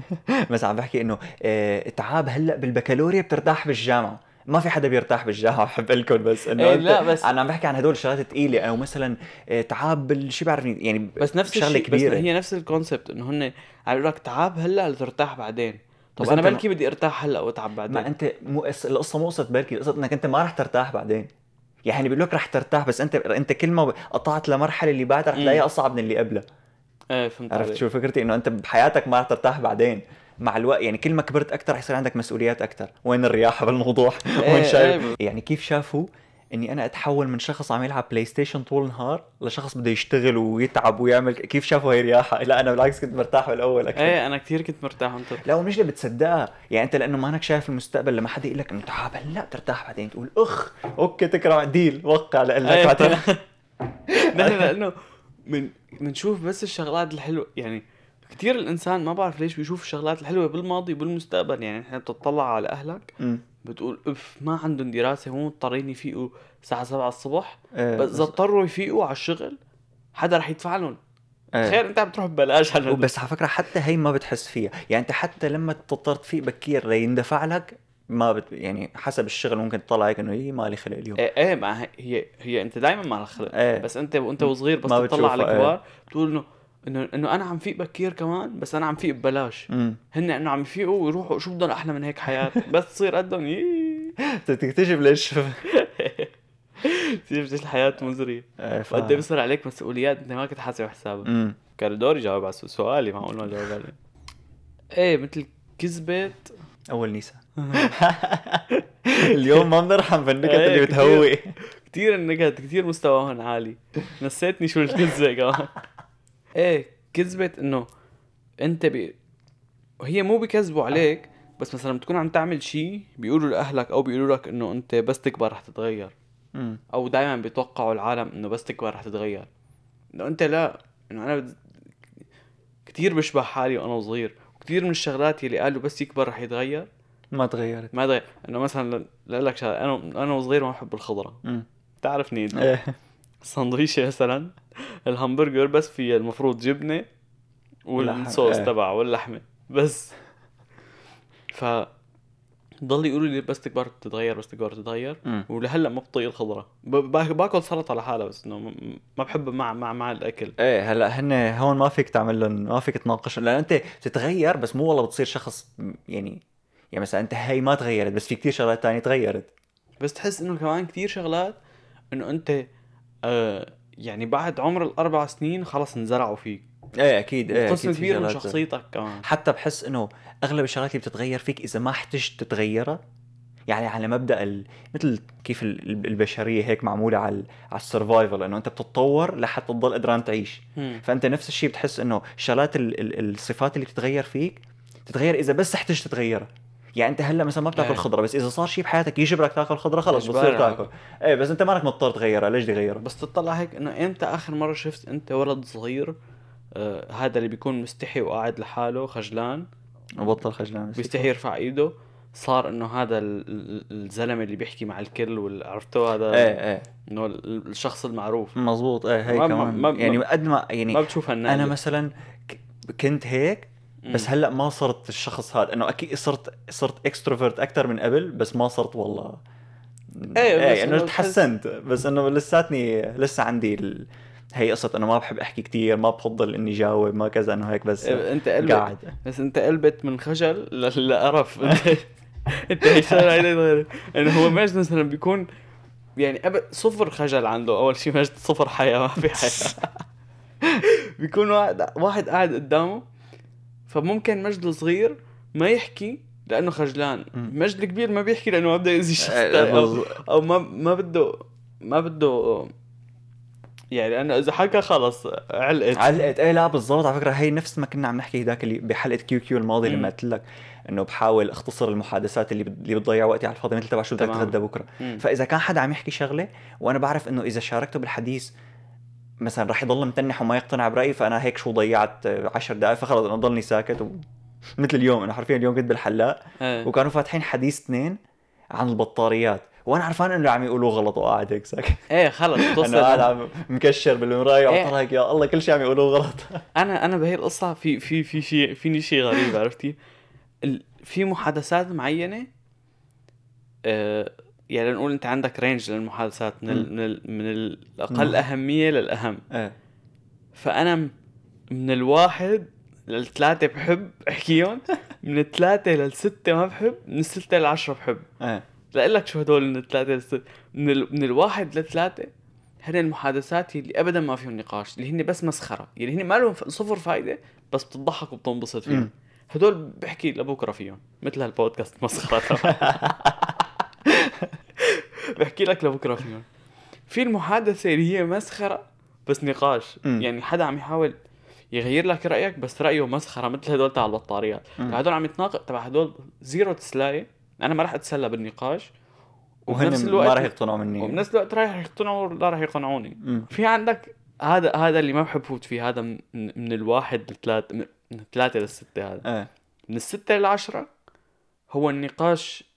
(laughs) بس عم بحكي إنه آه، تعاب هلأ بالبكالوريا بترتاح بالجامعة. ما في حدا بيرتاح بالجامعة بحب لكم بس إنه إيه، لا، بس- أنا عم بحكي عن هدول الشغلات الثقيلة أو مثلا آه، تعاب بالشي بعرف يعني بس نفس شغلة الشيء كبيرة. بس هي نفس الكونسبت إنه هن عم يقول لك تعب هلأ لترتاح بعدين. طب أنا بلكي بدي أرتاح هلأ وأتعب بعدين. ما أنت مو قص- القصة مو قصة بلكي القصة إنك أنت ما رح ترتاح بعدين. يعني بيقول لك رح ترتاح بس أنت أنت كل ما قطعت لمرحلة اللي بعدها رح. تلاقيها أصعب من اللي قبلها إيه فهمت عرفت. شو فكرتي إنه أنت بحياتك ما رح ترتاح بعدين مع الوقت يعني كل ما كبرت أكثر رح يصير عندك مسؤوليات أكثر وين الرياحه بالموضوع (laughs) إيه، وين شايف إيه. يعني كيف شافوا إني أنا أتحول من شخص عم يلعب PlayStation طول النهار لشخص بده يشتغل ويتعب ويعمل كيف شافوا هي رياحه لا أنا بالعكس كنت مرتاح بالاول أكثر. إيه أنا كثير كنت مرتاح انت لا والمشكلة بتصدقها. يعني أنت لأنه ما أنك شايف المستقبل لما حدا يقول لك إنه تعال هلا بترتاح بعدين تقول أخ okay تكرم deal وقع لك بعدين (laughs) نحن لأنه من بنشوف بس الشغلات الحلوة. يعني كثير الإنسان ما بعرف ليش بيشوف الشغلات الحلوة بالماضي وبالمستقبل. يعني نحن بتطلع على أهلك. بتقول اف ما عندهم دراسة مو مضطرين يفيقوا الساعة 7 الصبح. إيه، بس اذا اضطروا يفيقوا على الشغل حدا رح يدفع لهم إيه. تخيل أنت عم تروح ببلاش على وبس على فكرة حتى هي ما بتحس فيها. يعني أنت حتى لما تضطر تفيق بكير ليندفع لك ما بت... يعني حسب الشغل ممكن تطلع هيك إنه هي مالي خلق اليوم. إيه إيه ما هي هي, هي انت دائما مع الخلق إيه. بس أنت وأنت وصغير بس تطلع على بتشوفها، الكبار بتقول إنه إنه إنه أنا عم فيق بكير كمان بس أنا عم فيق ببلاش. هن إنه عم يفيقوا ويروحوا شو بدهم أحلى من هيك حياة. (laughs) بس تصير قدهم (laughs) تكتشف ليش. (laughs) تصير الحياة مزرية. إيه، ف... وقد إيه بيصير عليك مسؤوليات انت ما كنت حاسب حسابها كان دوري جاوب على سؤالي معقول ما جاوب عليه. إيه مثل كذبة أول نيسا. اليوم ما بنرحم بالنكت إيه، اللي كتير. بتهوي. كثير النكت كثير مستواهن عالي. نسيتني شو الكذبة كمان. إيه كذبة إنه أنت بي... هي مو بيكذبوا عليك بس مثلا بتكون عم تعمل شيء بيقولوا لأهلك أو بيقولوا لك إنه أنت بس تكبر رح تتغير. أمم. أو دائما بيتوقعوا العالم إنه بس تكبر رح تتغير. إنه أنت لا إنه أنا بد... كثير بشبه حالي وأنا صغير وكثير من الشغلات اللي قالوا بس يكبر رح يتغير. ما تغيرت. ما تغير. إنه مثلا لك شغلة أنا أنا وصغير ما بحب الخضرة. بتعرفني السندويشة مثلا الهمبرجر بس فيه المفروض جبنة والصوص إيه. تبعه واللحمة. بس. ف ضل يقولوا لي بس تكبر تتغير بس تكبر تتغير. أمم. ولهلأ ما بطيق با- باكل سلطة لحالها بس إنه ما بحب مع مع مع الأكل. إيه هلأ هن هون ما فيك تعمل لهم ما فيك تناقشهم لأن أنت بتتغير بس مو والله بتصير شخص يعني يعني مثلا أنت هي ما تغيرت بس في كتير شغلات تانية تغيرت. بس تحس إنه كمان كثير شغلات إنه أنت آه يعني بعد عمر الأربع سنين خلص انزرعوا فيك إيه أكيد إيه قسم كبير من شخصيتك كمان. حتى بحس إنه أغلب الشغلات اللي بتتغير فيك إذا ما احتجت تتغيرها يعني على مبدأ ال... مثل كيف ال- البشرية هيك معمولة على على ال survival إنه أنت بتتطور لحتى تضل قدران تعيش. فأنت نفس الشيء بتحس إنه الشغلات ال... ال... الصفات اللي بتتغير فيك تتغير إذا بس احتجت تتغيرها. يعني انت هلا مثلا ما بتاكل إيه. خضرة بس إذا صار شيء بحياتك يجبرك تاكل خضرة خلص بتصير تاكل. إيه بس انت مانك مضطر تغيرها ليش بدي اغيرها بس تطلع هيك إنه إمتى آخر مرة شفت أنت ولد صغير آه هذا اللي بيكون مستحي وقاعد لحاله خجلان؟ وبطل خجلان بيستحي يرفع إيده؟ صار إنه هذا ال- ال- الزلمة اللي بيحكي مع الكل عرفته هذا إيه إيه. إنه ال- الشخص المعروف. مظبوط إيه هي ما- ما- كمان. ما- يعني قد ما يعني ما بتشوف أنا مثلا كنت هيك بس. هلأ ما صرت الشخص هذا. إنه أكيد صرت صرت اكستروفرت أكثر من قبل بس ما صرت والله. إيه، بس إيه إنه إنه تحسنت. بس إنه لساتني لسه عندي ال... هي قصة إنه ما بحب أحكي كتير ما بفضل إني جاوب ما كذا إنه هيك بس أنت قلبت قاعد. بس أنت قلبت من خجل لقرف. (laughs) أنت انت هي إنه هو مجد مثلا بيكون يعني أب... صفر خجل عنده. أول شيء مجد صفر حياة ما في حياة. (laughs) بيكون واحد واحد قاعد قدامه فممكن مجد الصغير ما يحكي لأنه خجلان. مجد الكبير ما بيحكي لأنه ما بده يأذي شخص آه، تاني أو, أو ما ما بده ما بده يعني لأنه إذا حكى خلص علقت علقت إيه لا بالضبط على فكرة هي نفس ما كنا عم نحكي هداك اللي بحلقة كيو كيو الماضي. لما قلت لك إنه بحاول أختصر المحادثات اللي اللي بتضيع وقتي على الفاضي مثل تبع شو بدك. تتغدى بكرة مم. فإذا كان حدا عم يحكي شغلة وأنا بعرف إنه إذا شاركته بالحديث مثلا رح يضل متنح وما يقتنع برأيي فأنا هيك شو ضيعت عشر دقائق فخلص أنا ضلني ساكت و... (laughs) مثل اليوم. أنا حرفيا اليوم كنت بالحلاق. إيه. وكانوا فاتحين حديث اثنين عن البطاريات. وأنا عرفان إنه عم يقولوه غلط وقاعد هيك ساكت. (laughs) إيه خلص (laughs) أنا توصل قاعد عم مكشر بالمراية. إيه. وطلع هيك يا الله كل شيء عم يقولوه غلط. أنا أنا بهي القصة في في في شيء فيني شيء غريب عرفتي؟ في محادثات معينة آه يعني نقول انت عندك رينج للمحادثات من ال من ال من الاقل مم. أهمية للأهم. إيه. فأنا من الواحد للثلاثة بحب (laughs) احكيهم من الثلاثة للستة ما بحب من الستة للعشره بحب. إيه. لك شو هدول من الثلاثة للسته من ال من الواحد للثلاثة هن المحادثات اللي ابدا ما فيهم نقاش اللي هن بس مسخرة. يعني هن ما لهم صفر فايدة بس بتضحك وبتنبسط فيهم. هدول بحكي لبكره فيهم مثل هالبودكاست مسخرة. (laughs) بحكي لك لبكرة. فيهم في المحادثة اللي هي مسخرة بس نقاش. مم. يعني حدا عم يحاول يغير لك رأيك بس رأيه مسخرة مثل هدول تاع البطاريات. هدول عم يتناقض تبع هدول زيرو تسلاية أنا ما راح أتسلى بالنقاش. وبنفس الوقت ما راح يقتنعوا مني. وبنفس الوقت رايح يقتنعوا لا راح يقنعوني. في عندك هذا هذا اللي ما بحب فوت فيه هذا من, من الواحد للثلاث من الثلاثة للستة هذا. إيه. من الستة للعشرة هو النقاش ال ال ال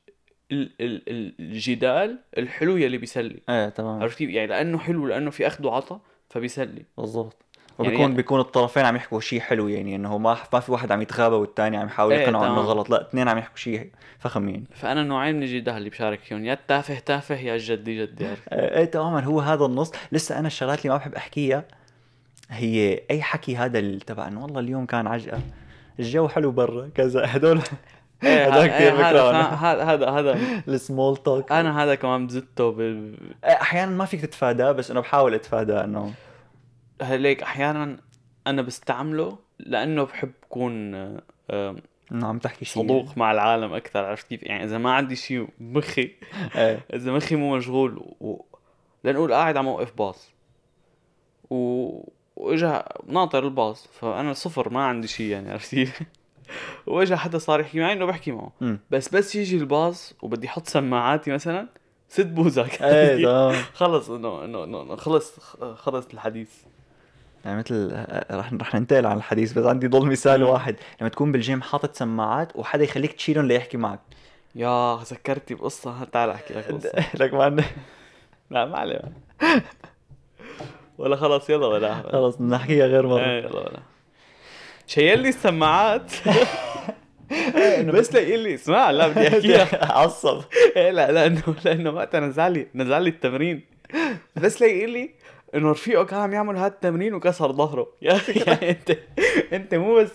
الجدال الحلو يلي بيسلي. إيه تمام. عرفتي يعني لأنه حلو لأنه في أخذ وعطا فبيسلي. بالضبط. يعني- وبيكون بيكون الطرفين عم يحكوا شيء حلو يعني إنه ما ما في واحد عم يتغابى والثاني عم يحاول إيه، يقنعه إنه تمام. غلط. لا اثنين عم يحكوا شيء فخم يعني. فأنا نوعين من الجدال اللي بشارك فيهم. يا التافه تافه يا الجدي جدي عرفت. (laughs) إيه إيه تماما. هو هذا النص. لسه أنا الشغلات اللي ما بحب أحكيها هي أي حكي هذا تبع إنه والله اليوم كان عجقة. الجو حلو برا كذا. هدول إيه، هذا ه- كثير إيه، هذا هذا السمول توك أنا هذا كمان بزته بال... أحيانا ما فيك تتفاداه بس انه بحاول اتفاداه إنه. هليك أحيانا أنا بستعمله لأنه بحب اكون إنه عم تحكي شيء صدوق مع العالم أكثر عرفت كيف؟ يعني إذا ما عندي شيء بمخي إذا مخي مو مشغول و... لنقول قاعد عم اوقف باص. و... وإجا ناطر الباص فأنا صفر ما عندي شيء يعني عرفت واجا حدا صار يحكي معي إنه بحكي معه. أمم. بس بس يجي الباص وبدي أحط سماعاتي مثلا ست بوزك. إيه (laughs) خلص إنه إنه خلص خلص الحديث. يعني مثل رح رح ننتقل عن الحديث بس عندي ضل مثال. واحد. لما تكون بالجيم حاطط سماعات وحدا يخليك تشيلهم ليحكي معك. يا ذكرتي بقصة. تعال أحكي لك قصة (laughs) لك ما لا ما عليه ولا خلص يلا ولا. خلص نحكيها غير إيه مره يلا ولا. شيل لي السماعات. (laughs) بس لاقي لي اسمع لا بدي (laughs) أحكيها. عصب. (laughs) إيه لا لأنه لأنه وقتها نزل لي نزل لي التمرين. بس لاقي لي إنه رفيقه كان عم يعمل هذا التمرين وكسر ظهره. يا أخي يعني انت أنت مو بس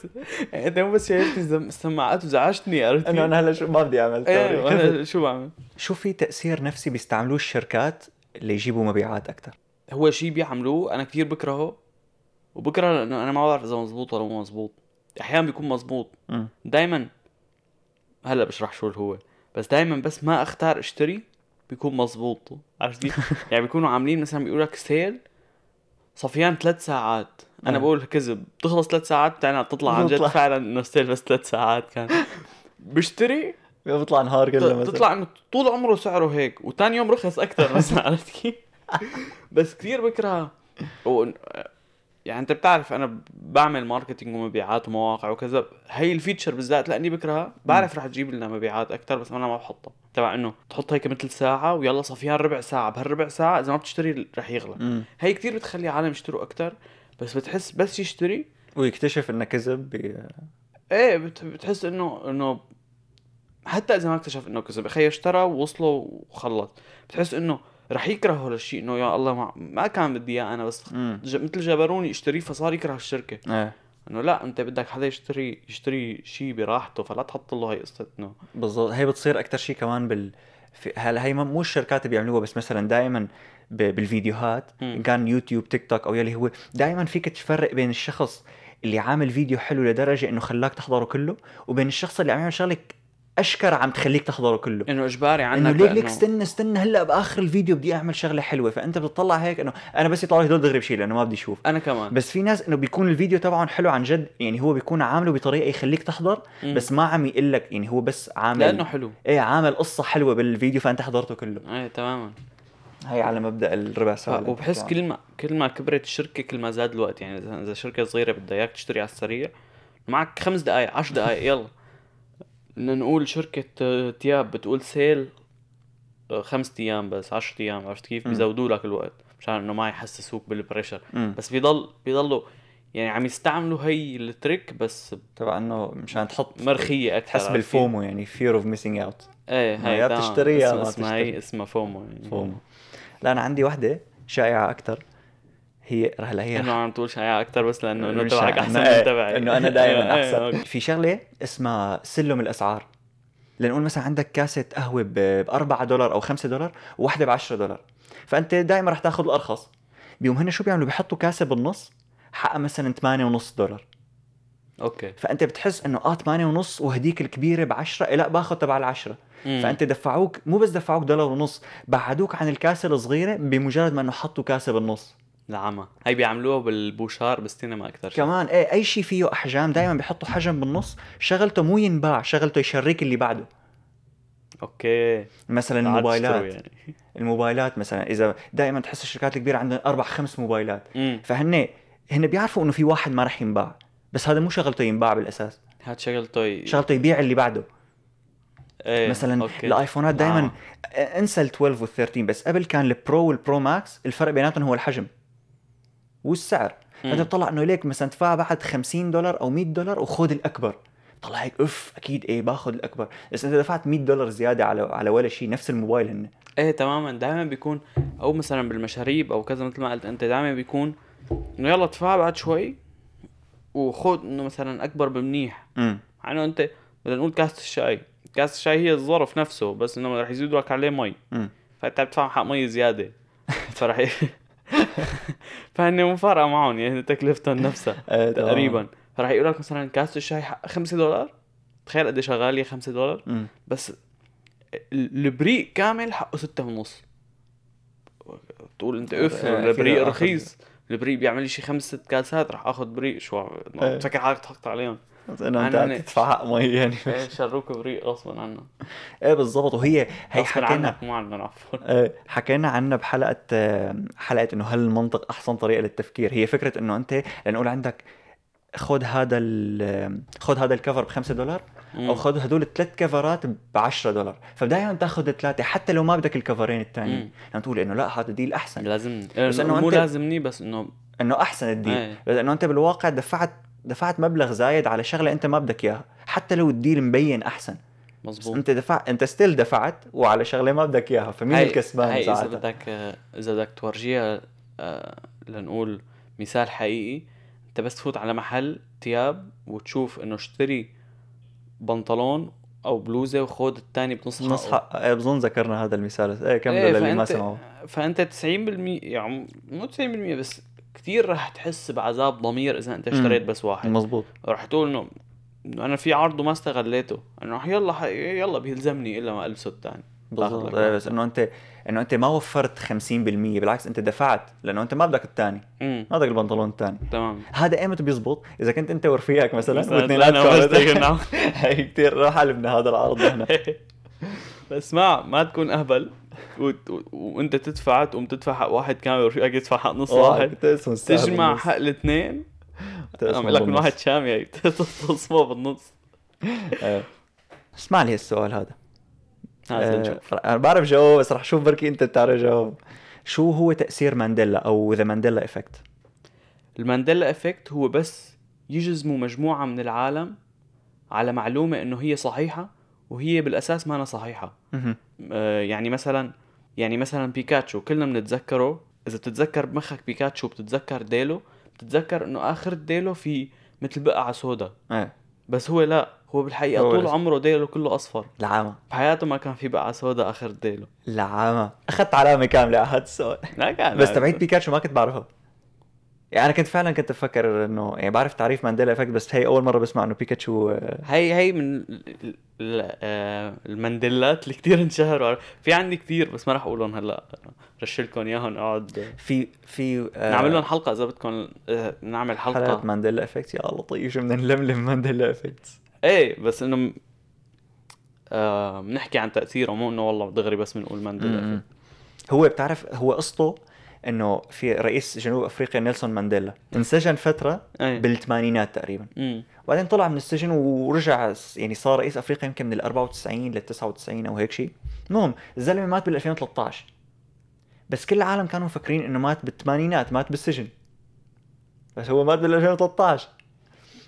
أنت مو بس شايلت الزم- السماعات وزعجتني عرفت إنه أنا هلا شو ما بدي أعمل سوري. وأنا شو بعمل؟ شو في تأثير نفسي بيستعملوه الشركات اللي يجيبوا مبيعات أكثر هو شيء بيعملوه أنا كثير بكرهه وبكرة لأنه أنا ما بعرف إذا مزبوط ولا مو مزبوط أحيانا بيكون مزبوط دائما هلأ بشرح شو هو. بس دائما بس ما أختار أشتري بيكون مزبوط عرفت؟ (laughs) يعني بيكونوا عاملين مثلا بيقولوا لك sale صفيان ثلاث ساعات. أنا آه. بقول كذب. بتخلص ثلاث ساعات بتعنا تطلع عن جد. بتطلع. فعلا إنه sale بس ثلاث ساعات كان. بشتري. بيطلع نهار كله مثلا. تطلع إنه طول عمره سعره هيك. وتاني يوم رخص أكثر مثلا (laughs) عرفت كيف؟ بس كثير بكره. يعني انت بتعرف أنا بعمل marketing ومبيعات ومواقع وكذا هي ال feature بالذات لأني بكرهها بعرف رح تجيب لنا مبيعات أكثر بس أنا ما بحطها. تبع إنه تحط هيك مثل ساعة ويلا صفيان ربع ساعة بهالربع ساعة إذا ما بتشتري رح يغلى. هي كثير بتخلي عالم يشتروا أكثر بس بتحس بس يشتري. ويكتشف إنه كذب بي... إيه بت- بتحس انه إنه حتى إذا ما اكتشف إنه كذب خي اشترى ووصله وخلص. بتحس إنه رح يكره هذا الشيء إنه يا الله ما, ما كان بدي إياه أنا بس ج... مثل جبروني اشتريه فصار يكره الشركة إيه إنه لا أنت بدك حدا يشتري يشتري شيء براحته فلا تحط له هي قصة إنه بالضبط هي بتصير أكثر شيء كمان بال. هلا هي مو الشركات اللي بيعملوها بس مثلا دائما ب... بالفيديوهات. إن كان يوتيوب تيك توك أو يلي هو دائما فيك تفرق بين الشخص اللي عامل فيديو حلو لدرجة إنه خلاك تحضره كله وبين الشخص اللي عم يعمل شغلة أشكر عم تخليك تحضره كله. إنه إجباري عنك إنه ليك ليك استنى استنى هلأ بآخر الفيديو بدي أعمل شغلة حلوة فأنت بتطلع هيك إنه أنا بس يطلع لي هدول دغري بشيل لأنه ما بدي أشوف أنا كمان. بس في ناس إنه بيكون الفيديو تبعهم حلو عن جد يعني هو بيكون عامله بطريقة يخليك تحضر مم. بس ما عم يقول لك يعني هو بس عامل لأنه حلو. إيه عامل قصة حلوة بالفيديو فأنت حضرته كله. إيه تماما. هي على مبدأ الربع ساعة اللي وبحس كل ما كل ما كبرت الشركة كل ما زاد الوقت. يعني اذا إذا شركة صغيرة بدها إياك تشتري على السريع معك خمس دقائق عشر دقائق يلا. بدنا نقول شركة آه، تياب بتقول sale آه، خمسة أيام بس 10 أيام عرفت كيف. بيزودوا لك الوقت مشان إنه ما يحسسوك بال pressure. بس بيضل بيضلوا يعني عم يستعملوا هي ال trick بس تبع إنه مشان تحط مرخية أكثر تحس بال FOMO يعني fear of missing out إيه هي يا تمام. بتشتري يا اسمها- اسمها. هي اسمها FOMO يعني FOMO لا أنا عندي وحدة شائعة أكثر هي هلا هي إنه عم تقول شائعة أكثر بس لأنه إنه تبعك. أحسن من تبعي. إنه أنا دائما (laughs) إيه، أحسن. في شغلة اسمها سلم الأسعار. لنقول مثلا عندك كاسة قهوة ب 4 دولار أو 5 دولار وواحدة ب 10 دولار. فأنت دائما رح تاخذ الأرخص. بيوم هن شو بيعملوا؟ بيحطوا كاسة بالنص حقها مثلا 8 ونص دولار. أوكي. فأنت بتحس إنه آه 8 ونص وهديك الكبيرة ب 10 إيه لا باخذ تبع العشرة. مم. فأنت دفعوك مو بس دفعوك دولار ونص بعدوك عن الكاسة الصغيرة بمجرد ما إنه حطوا كاسة بالنص. العمى. هي بيعملوها بالبوشار بالسينما أكثر شيء كمان إيه أي شيء فيه أحجام دائما بيحطوا حجم بالنص شغلته مو ينباع شغلته يشريك اللي بعده. أوكي. مثلا الموبايلات. يعني. (laughs) الموبايلات مثلا إذا دائما تحس الشركات الكبيرة عندها أربع خمس موبايلات. فهن هن بيعرفوا إنه في واحد ما رح ينباع. بس هذا مو شغلته ينباع بالأساس. هاد شغلته ي... شغلته يبيع اللي بعده. إيه. مثلا أوكي. الآيفونات دائما آه. انسى ال 12 وال 13 بس قبل كان ال Pro وال Pro Max الفرق بيناتهم هو الحجم. والسعر. فانت بتطلع إنه ليك مثلا تدفع بعد 50 دولار أو 100 دولار وخذ الأكبر. طلع هيك أف أكيد إيه باخذ الأكبر. بس انت دفعت 100 دولار زيادة على على ولا شيء نفس الموبايل هن. إيه تماما. دائما بيكون أو مثلا بالمشاريب أو كذا مثل ما قلت أنت دائما بيكون إنه يلا ادفع بعد شوي وخذ إنه مثلا أكبر بمنيح. امم مع إنه أنت بدنا نقول كاسة الشاي. كاسة الشاي هي الظرف نفسه بس إنه رح يزيدوا لك عليه مي. امم فأنت بتدفع حق مي زيادة. (laughs) فرح. (laughs) فهن مو فارقة معهم يعني تكلفتهم (laughs) نفسها آه، تقريبا. فرح يقول لك مثلا كاسة الشاي حق 5 دولار؟ تخيل قديش غالية 5 دولار. بس ال- البريق كامل حقه ستة ونص. تقول أنت أف آه، البريق فينا آخذ- رخيص. البريق بيعمل لي شي خمس ست كاسات رح آخذ بريق شو إيه. تفكر حالك تحط عليهم. انه انت تدفع حق مي يعني. إيه، شروك بريق غصبا عنا إيه بالضبط. وهي هي حكينا عنك مو عنا عفوا آه، حكينا عنها بحلقة آه، حلقة إنه هل المنطق أحسن طريقة للتفكير. هي فكرة إنه أنت لنقول عندك خذ هذا خذ هذا الكفر ب 5 دولار أو خذ هدول الثلاث كفرات ب 10 دولار. فدائما تأخذ الثلاثة حتى لو ما بدك الكفرين الثانيين. يعني تقول إنه لا هذا ديل أحسن. لازمني بس إنه مو لازمني بس إنه إنه أحسن ال deal إيه. بس إنه أنت بالواقع دفعت دفعت مبلغ زايد على شغلة أنت ما بدك إياها حتى لو ال deal مبين أحسن. بس مزبوط أنت دفعت أنت still دفعت وعلى شغلة ما بدك إياها فمين هاي- الكسبان هاي إذا بدك إذا بدك تورجيها آه، لنقول مثال حقيقي أنت بس تفوت على محل تياب وتشوف إنه اشتري بنطلون أو بلوزة وخذ الثاني بنص نص حقه. حق إيه بظن ذكرنا هذا المثال إيه كملوا إيه للي ما سمعوا فأنت 90% يعني مو 90% بس كثير رح تحس بعذاب ضمير إذا أنت اشتريت بس واحد. مزبوط رح تقول إنه إنه أنا في عرض وما استغليته. إنه رح يلا ح... يلا بيلزمني إلا ما ألبسه الثاني. بالضبط. إيه بس إنه انت إنه أنت ما وفرت 50% بالعكس أنت دفعت لأنه أنت ما بدك الثاني. ما بدك البنطلون الثاني. تمام. هذا ايمتى بيزبط؟ إذا كنت أنت ورفيقك مثلا واثنيناتكم. (laughs) هي كثير راح حلبنا هذا العرض نحن (laughs) بس ما ما تكون أهبل. وانت تدفع تقوم تدفع حق واحد كامل ورفيقك يدفع حق نص واحد. تجمع. حق الاثنين. عم لك من. واحد شامي (laughs) تصمه بالنص. اسمع لي السؤال هذا. آه، أنا بعرف جاوب بس رح شوف بركي أنت بتعرف جاوب شو هو تأثير مانديلا أو the Mandela effect؟ ال Mandela effect هو بس يجمعوا مجموعة من العالم على معلومة إنه هي صحيحة وهي بالأساس ما صحيحة. آه، يعني مثلا يعني مثلا بيكاتشو كلنا بنتذكره. إذا بتتذكر بمخك بيكاتشو بتتذكر ديلو بتتذكر إنه آخر ديلو في مثل بقعة سودا إيه. بس هو لا هو بالحقيقة هو طول عمره ديلو كله أصفر. العامة. بحياته ما كان في بقعة سودا آخر ديلو. العامة. أخذت علامة كاملة على هذا السؤال. كان بس تبعيت بيكاتشو ما كنت بعرفها يعني أنا كنت فعلا كنت أفكر إنه يعني بعرف تعريف Mandela effect بس هي أول مرة بسمع إنه بيكاتشو آه، هي هي من آه، المانديلات اللي كتير انشهروا. في عندي كتير بس ما راح اقولهم هلأ. رشّلكم إياهم أقعد. في في آه، نعمل لهم حلقة إذا بدكم نعمل حلقة. حلقة Mandela effect. يا لطيف شو بدنا نلملم Mandela effect؟ إيه بس إنه بنحكي عن تأثيره مو إنه والله دغري بس بنقول مانديلا. هو بتعرف هو قصته إنه في رئيس جنوب أفريقيا نيلسون مانديلا. انسجن فترة إيه بالثمانينات تقريبا. امم وبعدين طلع من السجن ورجع يعني صار رئيس أفريقيا يمكن من ال 94 لل 99 أو هيك شيء المهم الزلمة مات بال 2013 بس كل العالم كانوا مفكرين إنه مات بالثمانينات مات بالسجن. بس هو مات بال 2013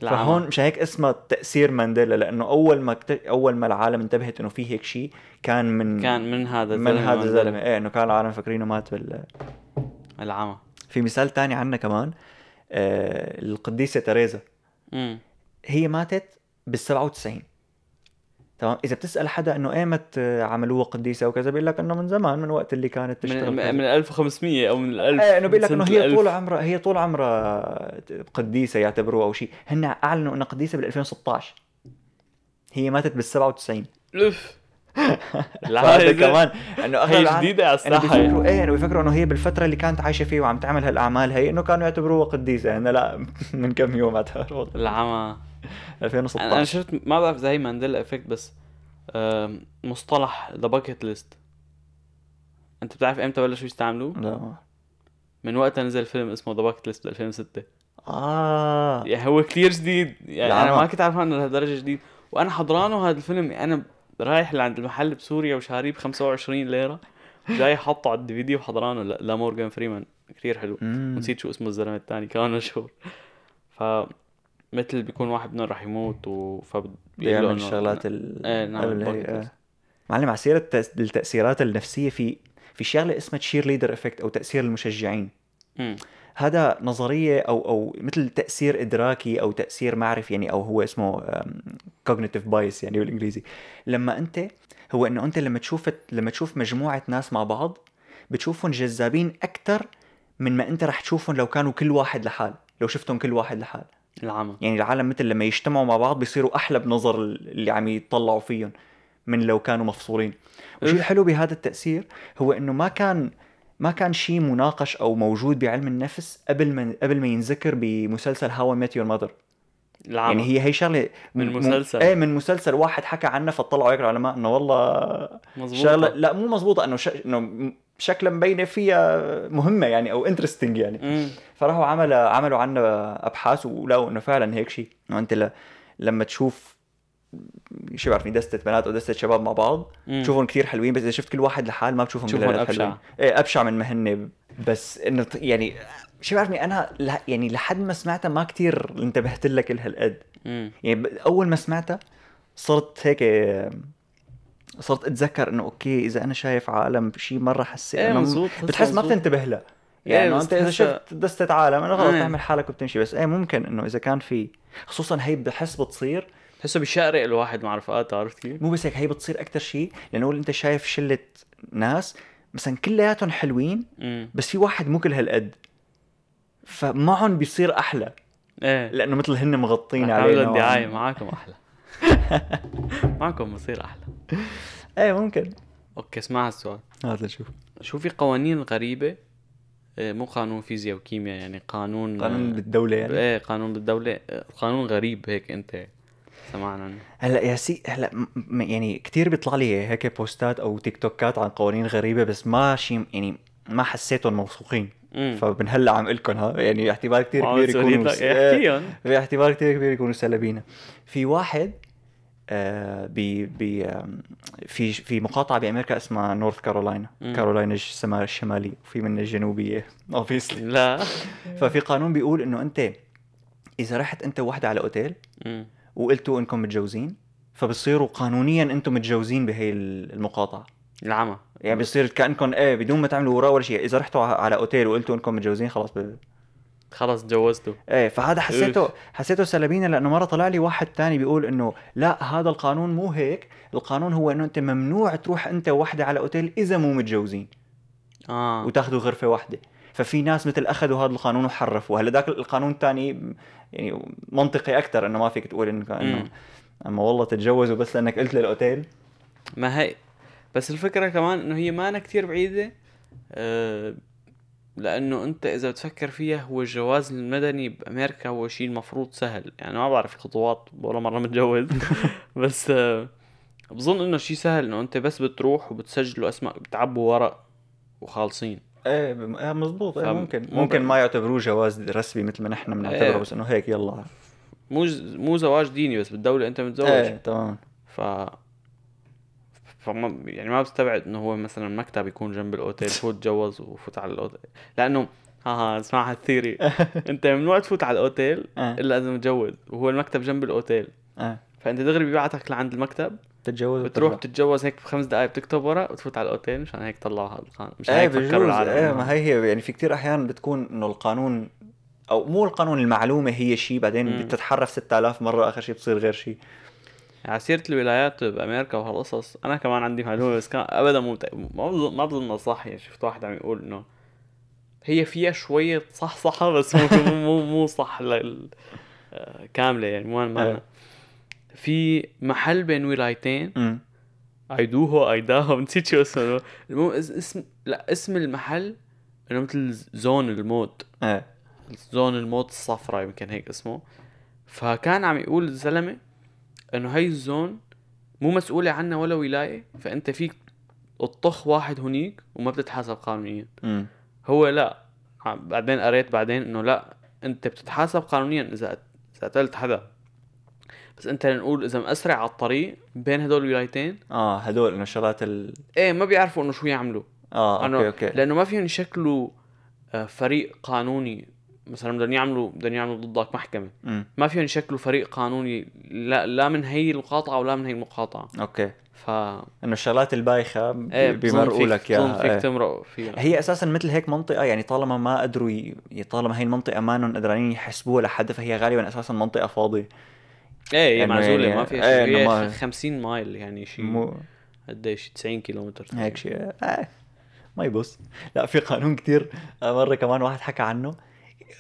فهون مش هيك اسمه تأثير مانديلا لأنه أول ما كت... أول ما العالم انتبهت إنه في هيك شيء كان من كان من هذا من الزلمة هذا. الزلمة. إيه إنه كان العالم مفكرينه مات بال العمى. في مثال تاني عنا كمان آه القديسة تريزا هي ماتت بال 97 تمام؟ إذا بتسأل حدا إنه ايمت عملوها قديسة وكذا بيقول لك إنه من زمان من وقت اللي كانت تشتغل من, كذا. من 1500 أو من ال 1000 إيه إنه بيقول لك إنه هي. طول عمرها هي طول عمرها قديسة يعتبروها أو شيء. هن أعلنوا إنها قديسة بال 2016 هي ماتت بال 97 اف فهذا كمان إنه اغلب هي جديدة على إنه الساحة بيفكروا إيه إنه بيفكروا إنه هي بالفترة اللي كانت عايشة فيه وعم تعمل هالأعمال هي إنه كانوا يعتبروها قديسه هن لا (laughs) من كم يوم اعتبروها العمى 2016 أنا شفت ما بعرف إذا هي Mandela effect بس مصطلح the bucket list أنت بتعرف إمتى بلشوا يستعملوه؟ لا. من وقتها نزل فيلم اسمه The Bucket List ب 2006 آه. يعني هو كثير جديد. يعني أنا. ما كنت عارف إنه لهالدرجة جديد. وأنا حضرانه هذا الفيلم أنا رايح لعند المحل بسوريا وشاريه ب 25 ليرة جاي حاطه على ال DVD وحضرانه لمورجان فريمان كثير حلو مم. نسيت شو اسمه الزلمة الثاني كان مشهور ف مثل بيكون واحد منهم رح يموت و فبيقول له بيعمل إنه- الشغلات ال إيه نعم آه. معلم على سيرة التأس- التأثيرات النفسية في في شغلة اسمها cheerleader effect أو تأثير المشجعين. هذا نظرية أو أو مثل تأثير إدراكي أو تأثير معرفي يعني أو هو اسمه cognitive bias يعني بالإنجليزي. لما أنت هو إنه أنت لما تشوف لما تشوف مجموعة ناس مع بعض بتشوفهم جذابين أكثر من ما أنت رح تشوفهم لو كانوا كل واحد لحال لو شفتهم كل واحد لحال. العمى. يعني العالم مثل لما يجتمعوا مع بعض بيصيروا أحلى بنظر اللي عم يطلعوا فيهم من لو كانوا مفصولين. والشيء. الحلو بهذا التأثير هو إنه ما كان ما كان شيء مناقش أو موجود بعلم النفس قبل ما قبل ما ينذكر بمسلسل How I Met Your Mother العمى يعني هي هي شغلة من م- مسلسل. إيه من مسلسل واحد حكى عنها فطلعوا هيك العلماء إنه والله مظبوط شغله لا مو مزبوطه إنه ش... إنه م- شكلا مبينة فيها مهمة يعني أو interesting يعني. مم. فراحوا عمل عملوا عنها أبحاث ولقوا إنه فعلا هيك شيء إنه أنت ل... لما تشوف شو بعرفني دستة بنات أو دستة شباب مع بعض. تشوفهم كثير حلوين بس إذا شفت كل واحد لحال ما بتشوفهم تشوفهم كلياتهم أبشع. حلوين إيه أبشع من ما هن بس إنه يعني شو بعرفني أنا ل... يعني لحد ما سمعتها ما كثير انتبهت لها كل هالقد. يعني أول ما سمعتها صرت هيك صرت أتذكر إنه أوكي إذا أنا شايف عالم شيء مرة حسيت إيه إنه مظبوط بتحس ما. بتنتبه له إيه، يعني بس أنت إذا شفت دستة عالم أنا خلص إيه. تعمل حالك وبتمشي بس إيه ممكن إنه إذا كان في خصوصا هي بحس بتصير تحسه بيشقرق الواحد مع رفقاته عرفت كيف؟ مو بس هيك هي بتصير أكثر شيء لأنه أنت شايف شلة ناس مثلا كلياتهم حلوين امم بس في واحد مو كل هالقد. فمعهم بيصير أحلى. إيه. لأنه مثل هن مغطين دعاية ما. معاكم أحلى. (laughs) معكم بصير أحلى. إيه ممكن. أوكي اسمع هالسؤال. هذا شوف شو في قوانين غريبة؟ آه، مو قانون فيزياء وكيمياء يعني قانون قانون بالدولة يعني؟ إيه قانون بالدولة. آه، قانون غريب هيك أنت. سمعنا. هلا يا سي هلا يعني كثير بيطلع لي هيك بوستات أو تيك توكات عن قوانين غريبة بس ما شيء يعني ما حسيتهم موثوقين. امم فبنهلا عم لكم ها يعني احتمال كثير كبير يكونوا احكيهم في احتمال كثير كبير يكونوا سلبينا. في واحد آه بي بي آم، في في مقاطعة بأمريكا اسمها نورث كارولاينا. مم. كارولاينا الشمال الشماليه وفي منها الجنوبيه obviously (laughs) لا. ففي قانون بيقول إنه أنت إذا رحت أنت وحدة على أوتيل وقلتوا إنكم متجوزين؟ فبصيروا قانونيا إنتم متجوزين بهي المقاطعة. العمى يعني بصير كأنكم إيه بدون ما تعملوا ورقة ولا شيء. إذا رحتوا على أوتيل وقلتوا إنكم متجوزين خلاص ب... خلص تجوزتوا. إيه فهذا حسيته حسيته سلبينا لأنه مرة طلع لي واحد تاني بيقول إنه لا هذا القانون مو هيك. القانون هو إنه أنت ممنوع تروح أنت وحدة على أوتيل إذا مو متجوزين. آه. وتاخذوا غرفة واحدة. ففي ناس مثل أخذوا هذا القانون وحرفوا. هلا ذاك القانون الثاني يعني منطقي أكثر إنه ما فيك تقول إنه انه. أما والله تتجوزوا بس لأنك قلت للأوتيل. ما هي بس الفكرة كمان إنه هي ما أنا كتير بعيدة آه لأنه أنت إذا بتفكر فيها هو الجواز المدني بأمريكا هو شيء المفروض سهل. يعني ما بعرف الخطوات ولا مرة متجوز. (laughs) بس آه بظن إنه شيء سهل إنه أنت بس بتروح وبتسجلوا اسماء بتعبوا ورق وخالصين. إيه إيه مزبوط إيه فم- ممكن ممكن. ما يعتبروه جواز رسمي مثل ما نحن بنعتبره إيه. بس إنه هيك يلا. مو مو زواج ديني بس بالدولة أنت متزوج. إيه تمام. ف فما يعني ما بستبعد إنه هو مثلا مكتب يكون جنب الأوتيل (laughs) فوت تجوز وفوت على الأوتيل. لأنه ها ها اسمعها ال theory (laughs) انت ممنوع تفوت على الأوتيل آه. إلا إذا متجوز وهو المكتب جنب الأوتيل. إيه. فأنت دغري بيبعتك لعند المكتب تتجوز بتروح. بتتجوز هيك بخمس دقائق بتكتب ورق وتفوت على الأوتيل مشان هيك طلعوا هذا القانون مشان إيه هيك فكروا العالم إيه ما هي هي يعني في كتير أحيان بتكون إنه القانون أو مو القانون المعلومة هي شيء بعدين. بتتحرف 6000 مرة آخر شيء بتصير غير شيء على سيرة الولايات بأمريكا وهالقصص أنا كمان عندي معلومة بس كان أبدا مو ما بظن ما بظنها صح يعني شفت واحد عم يقول إنه هي فيها شوية صح صحة بس مو مو مو, صح لل... آه، كاملة يعني مو ما إيه. في محل بين ولايتين. ايدوهو ايداهو (laughs) نسيت شو اسمه. المهم اس- اسم لا اسم المحل انه مثل zone الموت. إيه. zone الموت الصفراء يمكن هيك اسمه. فكان عم يقول الزلمة إنه هي ال zone مو مسؤولة عنها ولا ولاية فأنت فيك تطخ واحد هنيك وما بتتحاسب قانونيا. هو لا. بعدين قريت بعدين إنه لا أنت بتتحاسب قانونيا اذا إذا قتلت حدا. بس انت لنقول إذا مأسرع على الطريق بين هدول الولايتين؟ آه هدول انه الشغلات ال إيه ما بيعرفوا إنه شو يعملوا. آه okay okay. لأنه ما فيهم يشكلوا آه، فريق قانوني. مثلا بدهم يعملوا بدهم يعملوا ضدك محكمة. امم ما فيهم يشكلوا فريق قانوني لا لا من هي المقاطعة ولا من هي المقاطعة. okay. ف انه الشغلات البايخه إيه بظن بيمرقوا لك إياها فيك إيه. تمرق فيها. هي أساسا مثل هيك منطقة يعني طالما ما قدروا ي... طالما هي المنطقة ما قدرانين يحسبوها لحد فهي غالبا أساسا منطقة فاضية. إيه هي إنه معزولة يعني- ما فيها إيه شيء. إنه هي ما- 50 mile يعني شيء. مو قديش؟ 90 كيلومتر. هيك شيء. آه. ما يبص. لا في قانون كتير. آه، مرة كمان واحد حكى عنه.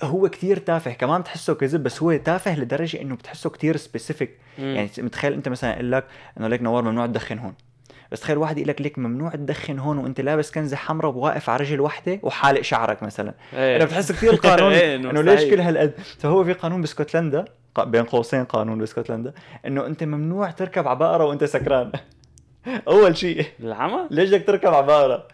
هو كتير تافه. كمان بتحسه كذب بس هو تافه لدرجة إنه بتحسه كتير specific. يعني متخيل أنت مثلا يقول لك إنه ليك نوار ممنوع تدخن هون. بس تخيل واحد يقول لك ليك ممنوع تدخن هون وأنت لابس كنزة حمراء وواقف على رجل واحدة وحالق شعرك مثلا. إيه. أنا بتحس كثير القانون (laughs) إيه، إنه ليش. كل هالقد فهو في قانون باسكتلندا بين قوسين قانون باسكتلندا إنه أنت ممنوع تركب على بقره وأنت سكران. (laughs) أول شيء. العمى ليش بدك تركب على بقره؟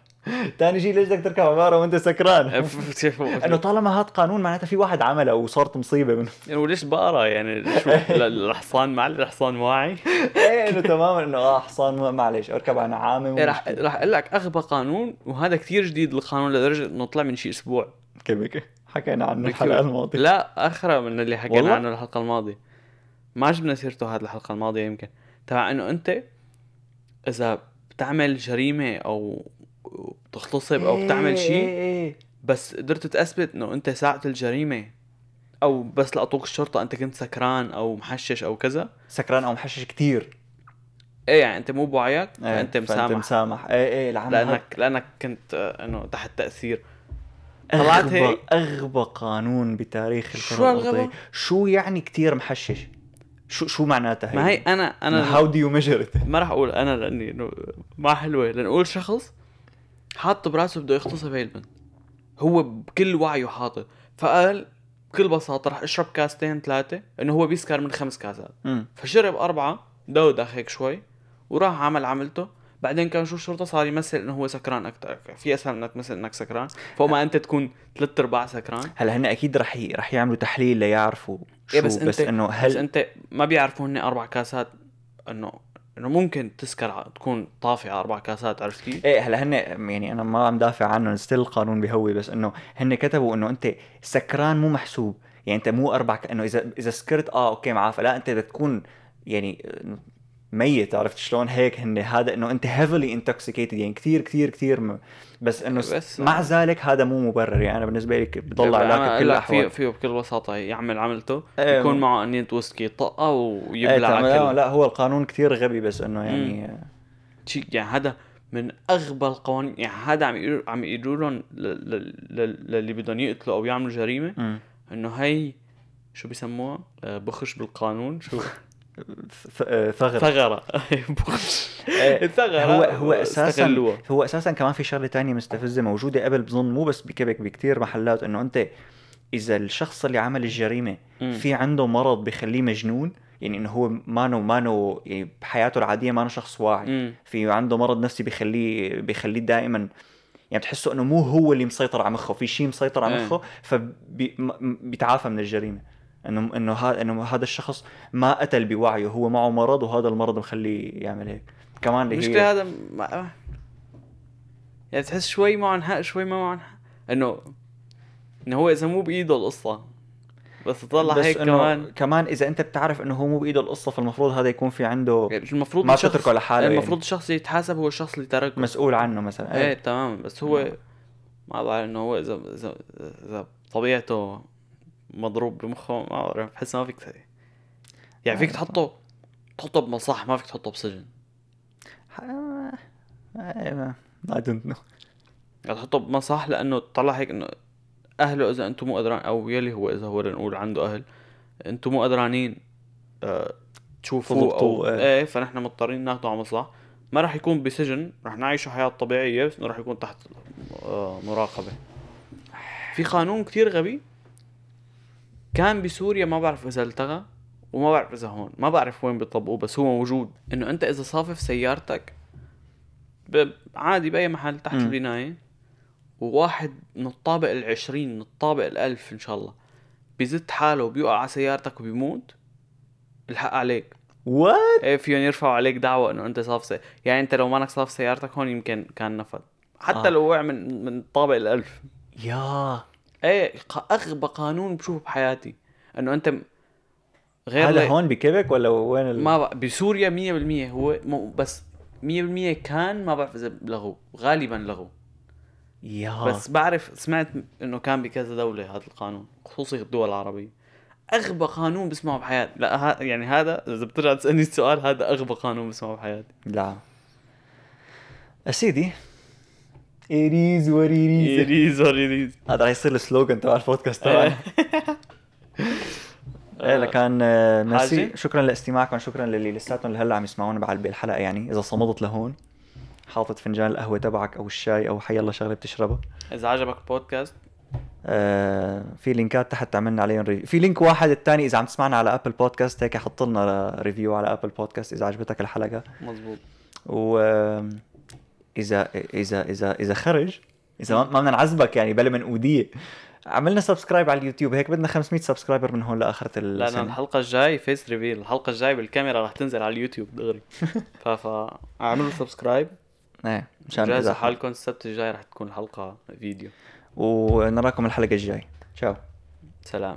ثاني شيء ليش بدك تركب على بقره وأنت سكران؟ (laughs) (laughs) إنه طالما هذا قانون معناتها في واحد عمله وصارت مصيبة منه. يعني وليش بقرة يعني الحصان مع الحصان واعي. إيه إنه تماما إنه آه حصان معلش أركب على نعامه إيه، رح. رح أقول لك أغبى قانون وهذا كثير جديد القانون لدرجة إنه طلع من شي أسبوع. كيف حكينا عنه الحلقة الماضية. لا أخرى من اللي حكينا والله؟ عنه الحلقة الماضية. ما جبنا سيرته هذه الحلقة الماضية يمكن. تبع إنه أنت إذا بتعمل جريمة أو بتغتصب أو بتعمل إيه، شيء إيه، إيه. بس قدرت تثبت إنه أنت ساعة الجريمة أو بس لقطوك الشرطة أنت كنت سكران أو محشش أو كذا. سكران أو محشش كثير إيه يعني أنت مو بوعيك فأنت فأنت مسامح. مسامح. إيه إيه لانك لأنك كنت آه، إنه تحت تأثير. طلعت هيك؟ أغبى. قانون بتاريخ شو الكره؟ الارضيه شو يعني كثير محشش؟ شو شو معناتها ما هي أنا أنا how do you measure ما راح أقول أنا لأني إنه ما حلوة. لنقول شخص حاط براسه بده يغتصب هي البنت هو بكل وعيه حاطط فقال بكل بساطة رح أشرب كاستين ثلاثة إنه هو بيسكر من خمس كاسات. فشرب أربعة دودخ هيك شوي وراح عمل عملته. بعدين كان شو الشرطة؟ صار يمثل إنه هو سكران أكثر في أسهل إنك تمثل إنك سكران. فوق ما أنت تكون ثلاث أرباع سكران. هلا هن أكيد رح ي... رح يعملوا تحليل ليعرفوا شو إيه بس, بس بس إنه بس هل أنت ما بيعرفوا هن أربع كاسات انه إنه ممكن تسكر تكون طافي على أربع كاسات عرفت كيف؟ إيه هلا هن يعني أنا ما عم دافع عنهم still القانون بهوي بس إنه هن كتبوا إنه أنت سكران مو محسوب. يعني أنت مو أربع ك... إنه اذا إذا سكرت آه okay معافى لا أنت بدك تكون يعني ميت عرفت شلون؟ هيك هن هذا إنه أنت heavily intoxicated يعني كثير كثير كثير م... بس إنه س- بس- مع ذلك هذا مو مبرر. يعني أنا بالنسبة لي بضل علاقة فيه الاحوال فيه بكل بساطة يعمل عملته إيه، يكون معه أنينة ويسكي يطقها إيه ويبلع تمام، لا, لا هو القانون كثير غبي بس إنه يعني شيء يعني هذا من أغبى القوانين يعني هذا عم يقولوا عم يقولوا لهم للي بدهم يقتلوا أو يعملوا جريمة. إنه هي شو بيسموها؟ آه، بخش بالقانون شو؟ (laughs) آه، ثغر ثغرة (laughs) (laughs) ثغرة هو هو أساسا استغلوها. هو أساسا كمان في شغلة تانية مستفزة موجودة قبل بظن مو بس بكبك بكتير محلات إنه أنت إذا الشخص اللي عمل الجريمة. في عنده مرض بخليه مجنون يعني إنه هو مانو مانو يعني بحياته العادية مانو شخص واعي. في عنده مرض نفسي بخليه بخليه دائما يعني بتحسه إنه مو هو اللي مسيطر على مخه في شيء مسيطر على. مخه فبيتعافى من الجريمة انه إنه هذا إنه هذا الشخص ما قتل بوعيه هو معه مرض وهذا المرض مخليه يعمل هيك. كمان اللي المشكلة هذا ما... يعني تحس شوي معه إنحاء شوي ما معه إنحاء انه إنه هو إذا مو بإيده القصة. بس تطلع بس هيك كمان. كمان إذا أنت بتعرف إنه هو مو بإيده القصة فالمفروض هذا يكون في عنده يعني المفروض ما الشخص- تتركه لحاله يعني. المفروض الشخص اللي يتحاسب هو الشخص اللي تركه. مسؤول عنه مثلا. إيه إيه تمام. بس هو ما بعرف إنه هو اذا اذا إذا طبيعته مضروب بمخه ما بعرف بحس ما فيك يعني فيك تحطه تحطه بمصح ما فيك تحطه بسجن. don't know. يعني تحطه بمصح لأنه طلع هيك إنه أهله إذا أنتم مو قدران أو يلي هو إذا هو لنقول عنده أهل أنتم مو قدرانين آه تشوفوه أو تضبطوه، إيه. فنحن مضطرين ناخده على مصلحة. ما راح يكون بسجن راح نعيشه حياة طبيعية بس إنه راح يكون تحت آه مراقبة. في قانون كتير غبي. كان بسوريا ما بعرف إذا التغى وما بعرف إذا هون. ما بعرف وين بيطبقوه بس هو موجود. إنه أنت إذا صافف سيارتك عادي بأي محل تحت مم. البناية وواحد من الطابق العشرين من الطابق الألف إن شاء الله بيزت حاله وبيوقع على سيارتك وبيموت الحق عليك. وات إيه فيهم يرفعوا عليك دعوة إنه أنت صاف سي... يعني أنت لو مانك صاف سيارتك هون يمكن كان نفذ. حتى آه. لو وقع من من الطابق الألف. يا إيه أغبى قانون بشوفه بحياتي. إنه أنت م- غير هذا لي- هون بكيبك ولا وين ال... ما بق... بسوريا 100% هو مو بس 100% كان ما بعرف إذا لغوه. غالبا لغوه. يا. بس بعرف سمعت إنه كان بكذا دولة هذا القانون خصوصي الدول العربية. أغبى قانون بسمعه بحياتي. لا ها يعني هذا إذا بترجع تسألني السؤال هذا أغبى قانون بسمعه بحياتي. لا. سيدي إيريز وريريز يريز وريريز هذا رح يصير ال slogan تبع البودكاست تبعنا (laughs) إيه. لكان آه، ميرسي؟ شكرا لاستماعكم شكرا للي لساتهم لهلأ عم يسمعونا بعد الحلقة يعني إذا صمدت لهون حاطط فنجان القهوة تبعك أو الشاي أو حي الله شغلة بتشربها إذا عجبك البودكاست. آه في لينكات تحت عملنا عليهم review في link واحد الثاني إذا عم تسمعنا على Apple Podcast هيك حط لنا review على Apple Podcast إذا عجبتك الحلقة. مزبوط و إذا إذا إذا إذا خرج إذا ما ما بدنا نعذبك يعني بلا من أوديه. عملنا subscribe على اليوتيوب هيك بدنا 500 subscriber من هون لآخرة السنة الحلقة الجاي face reveal الحلقة الجاي بالكاميرا رح تنزل على اليوتيوب دغري. (laughs) ف فاعملوا subscribe إيه مشان جهزوا حالكم السبت الجاي رح تكون الحلقة فيديو ونراكم الحلقة الجاي. تشاو. سلام.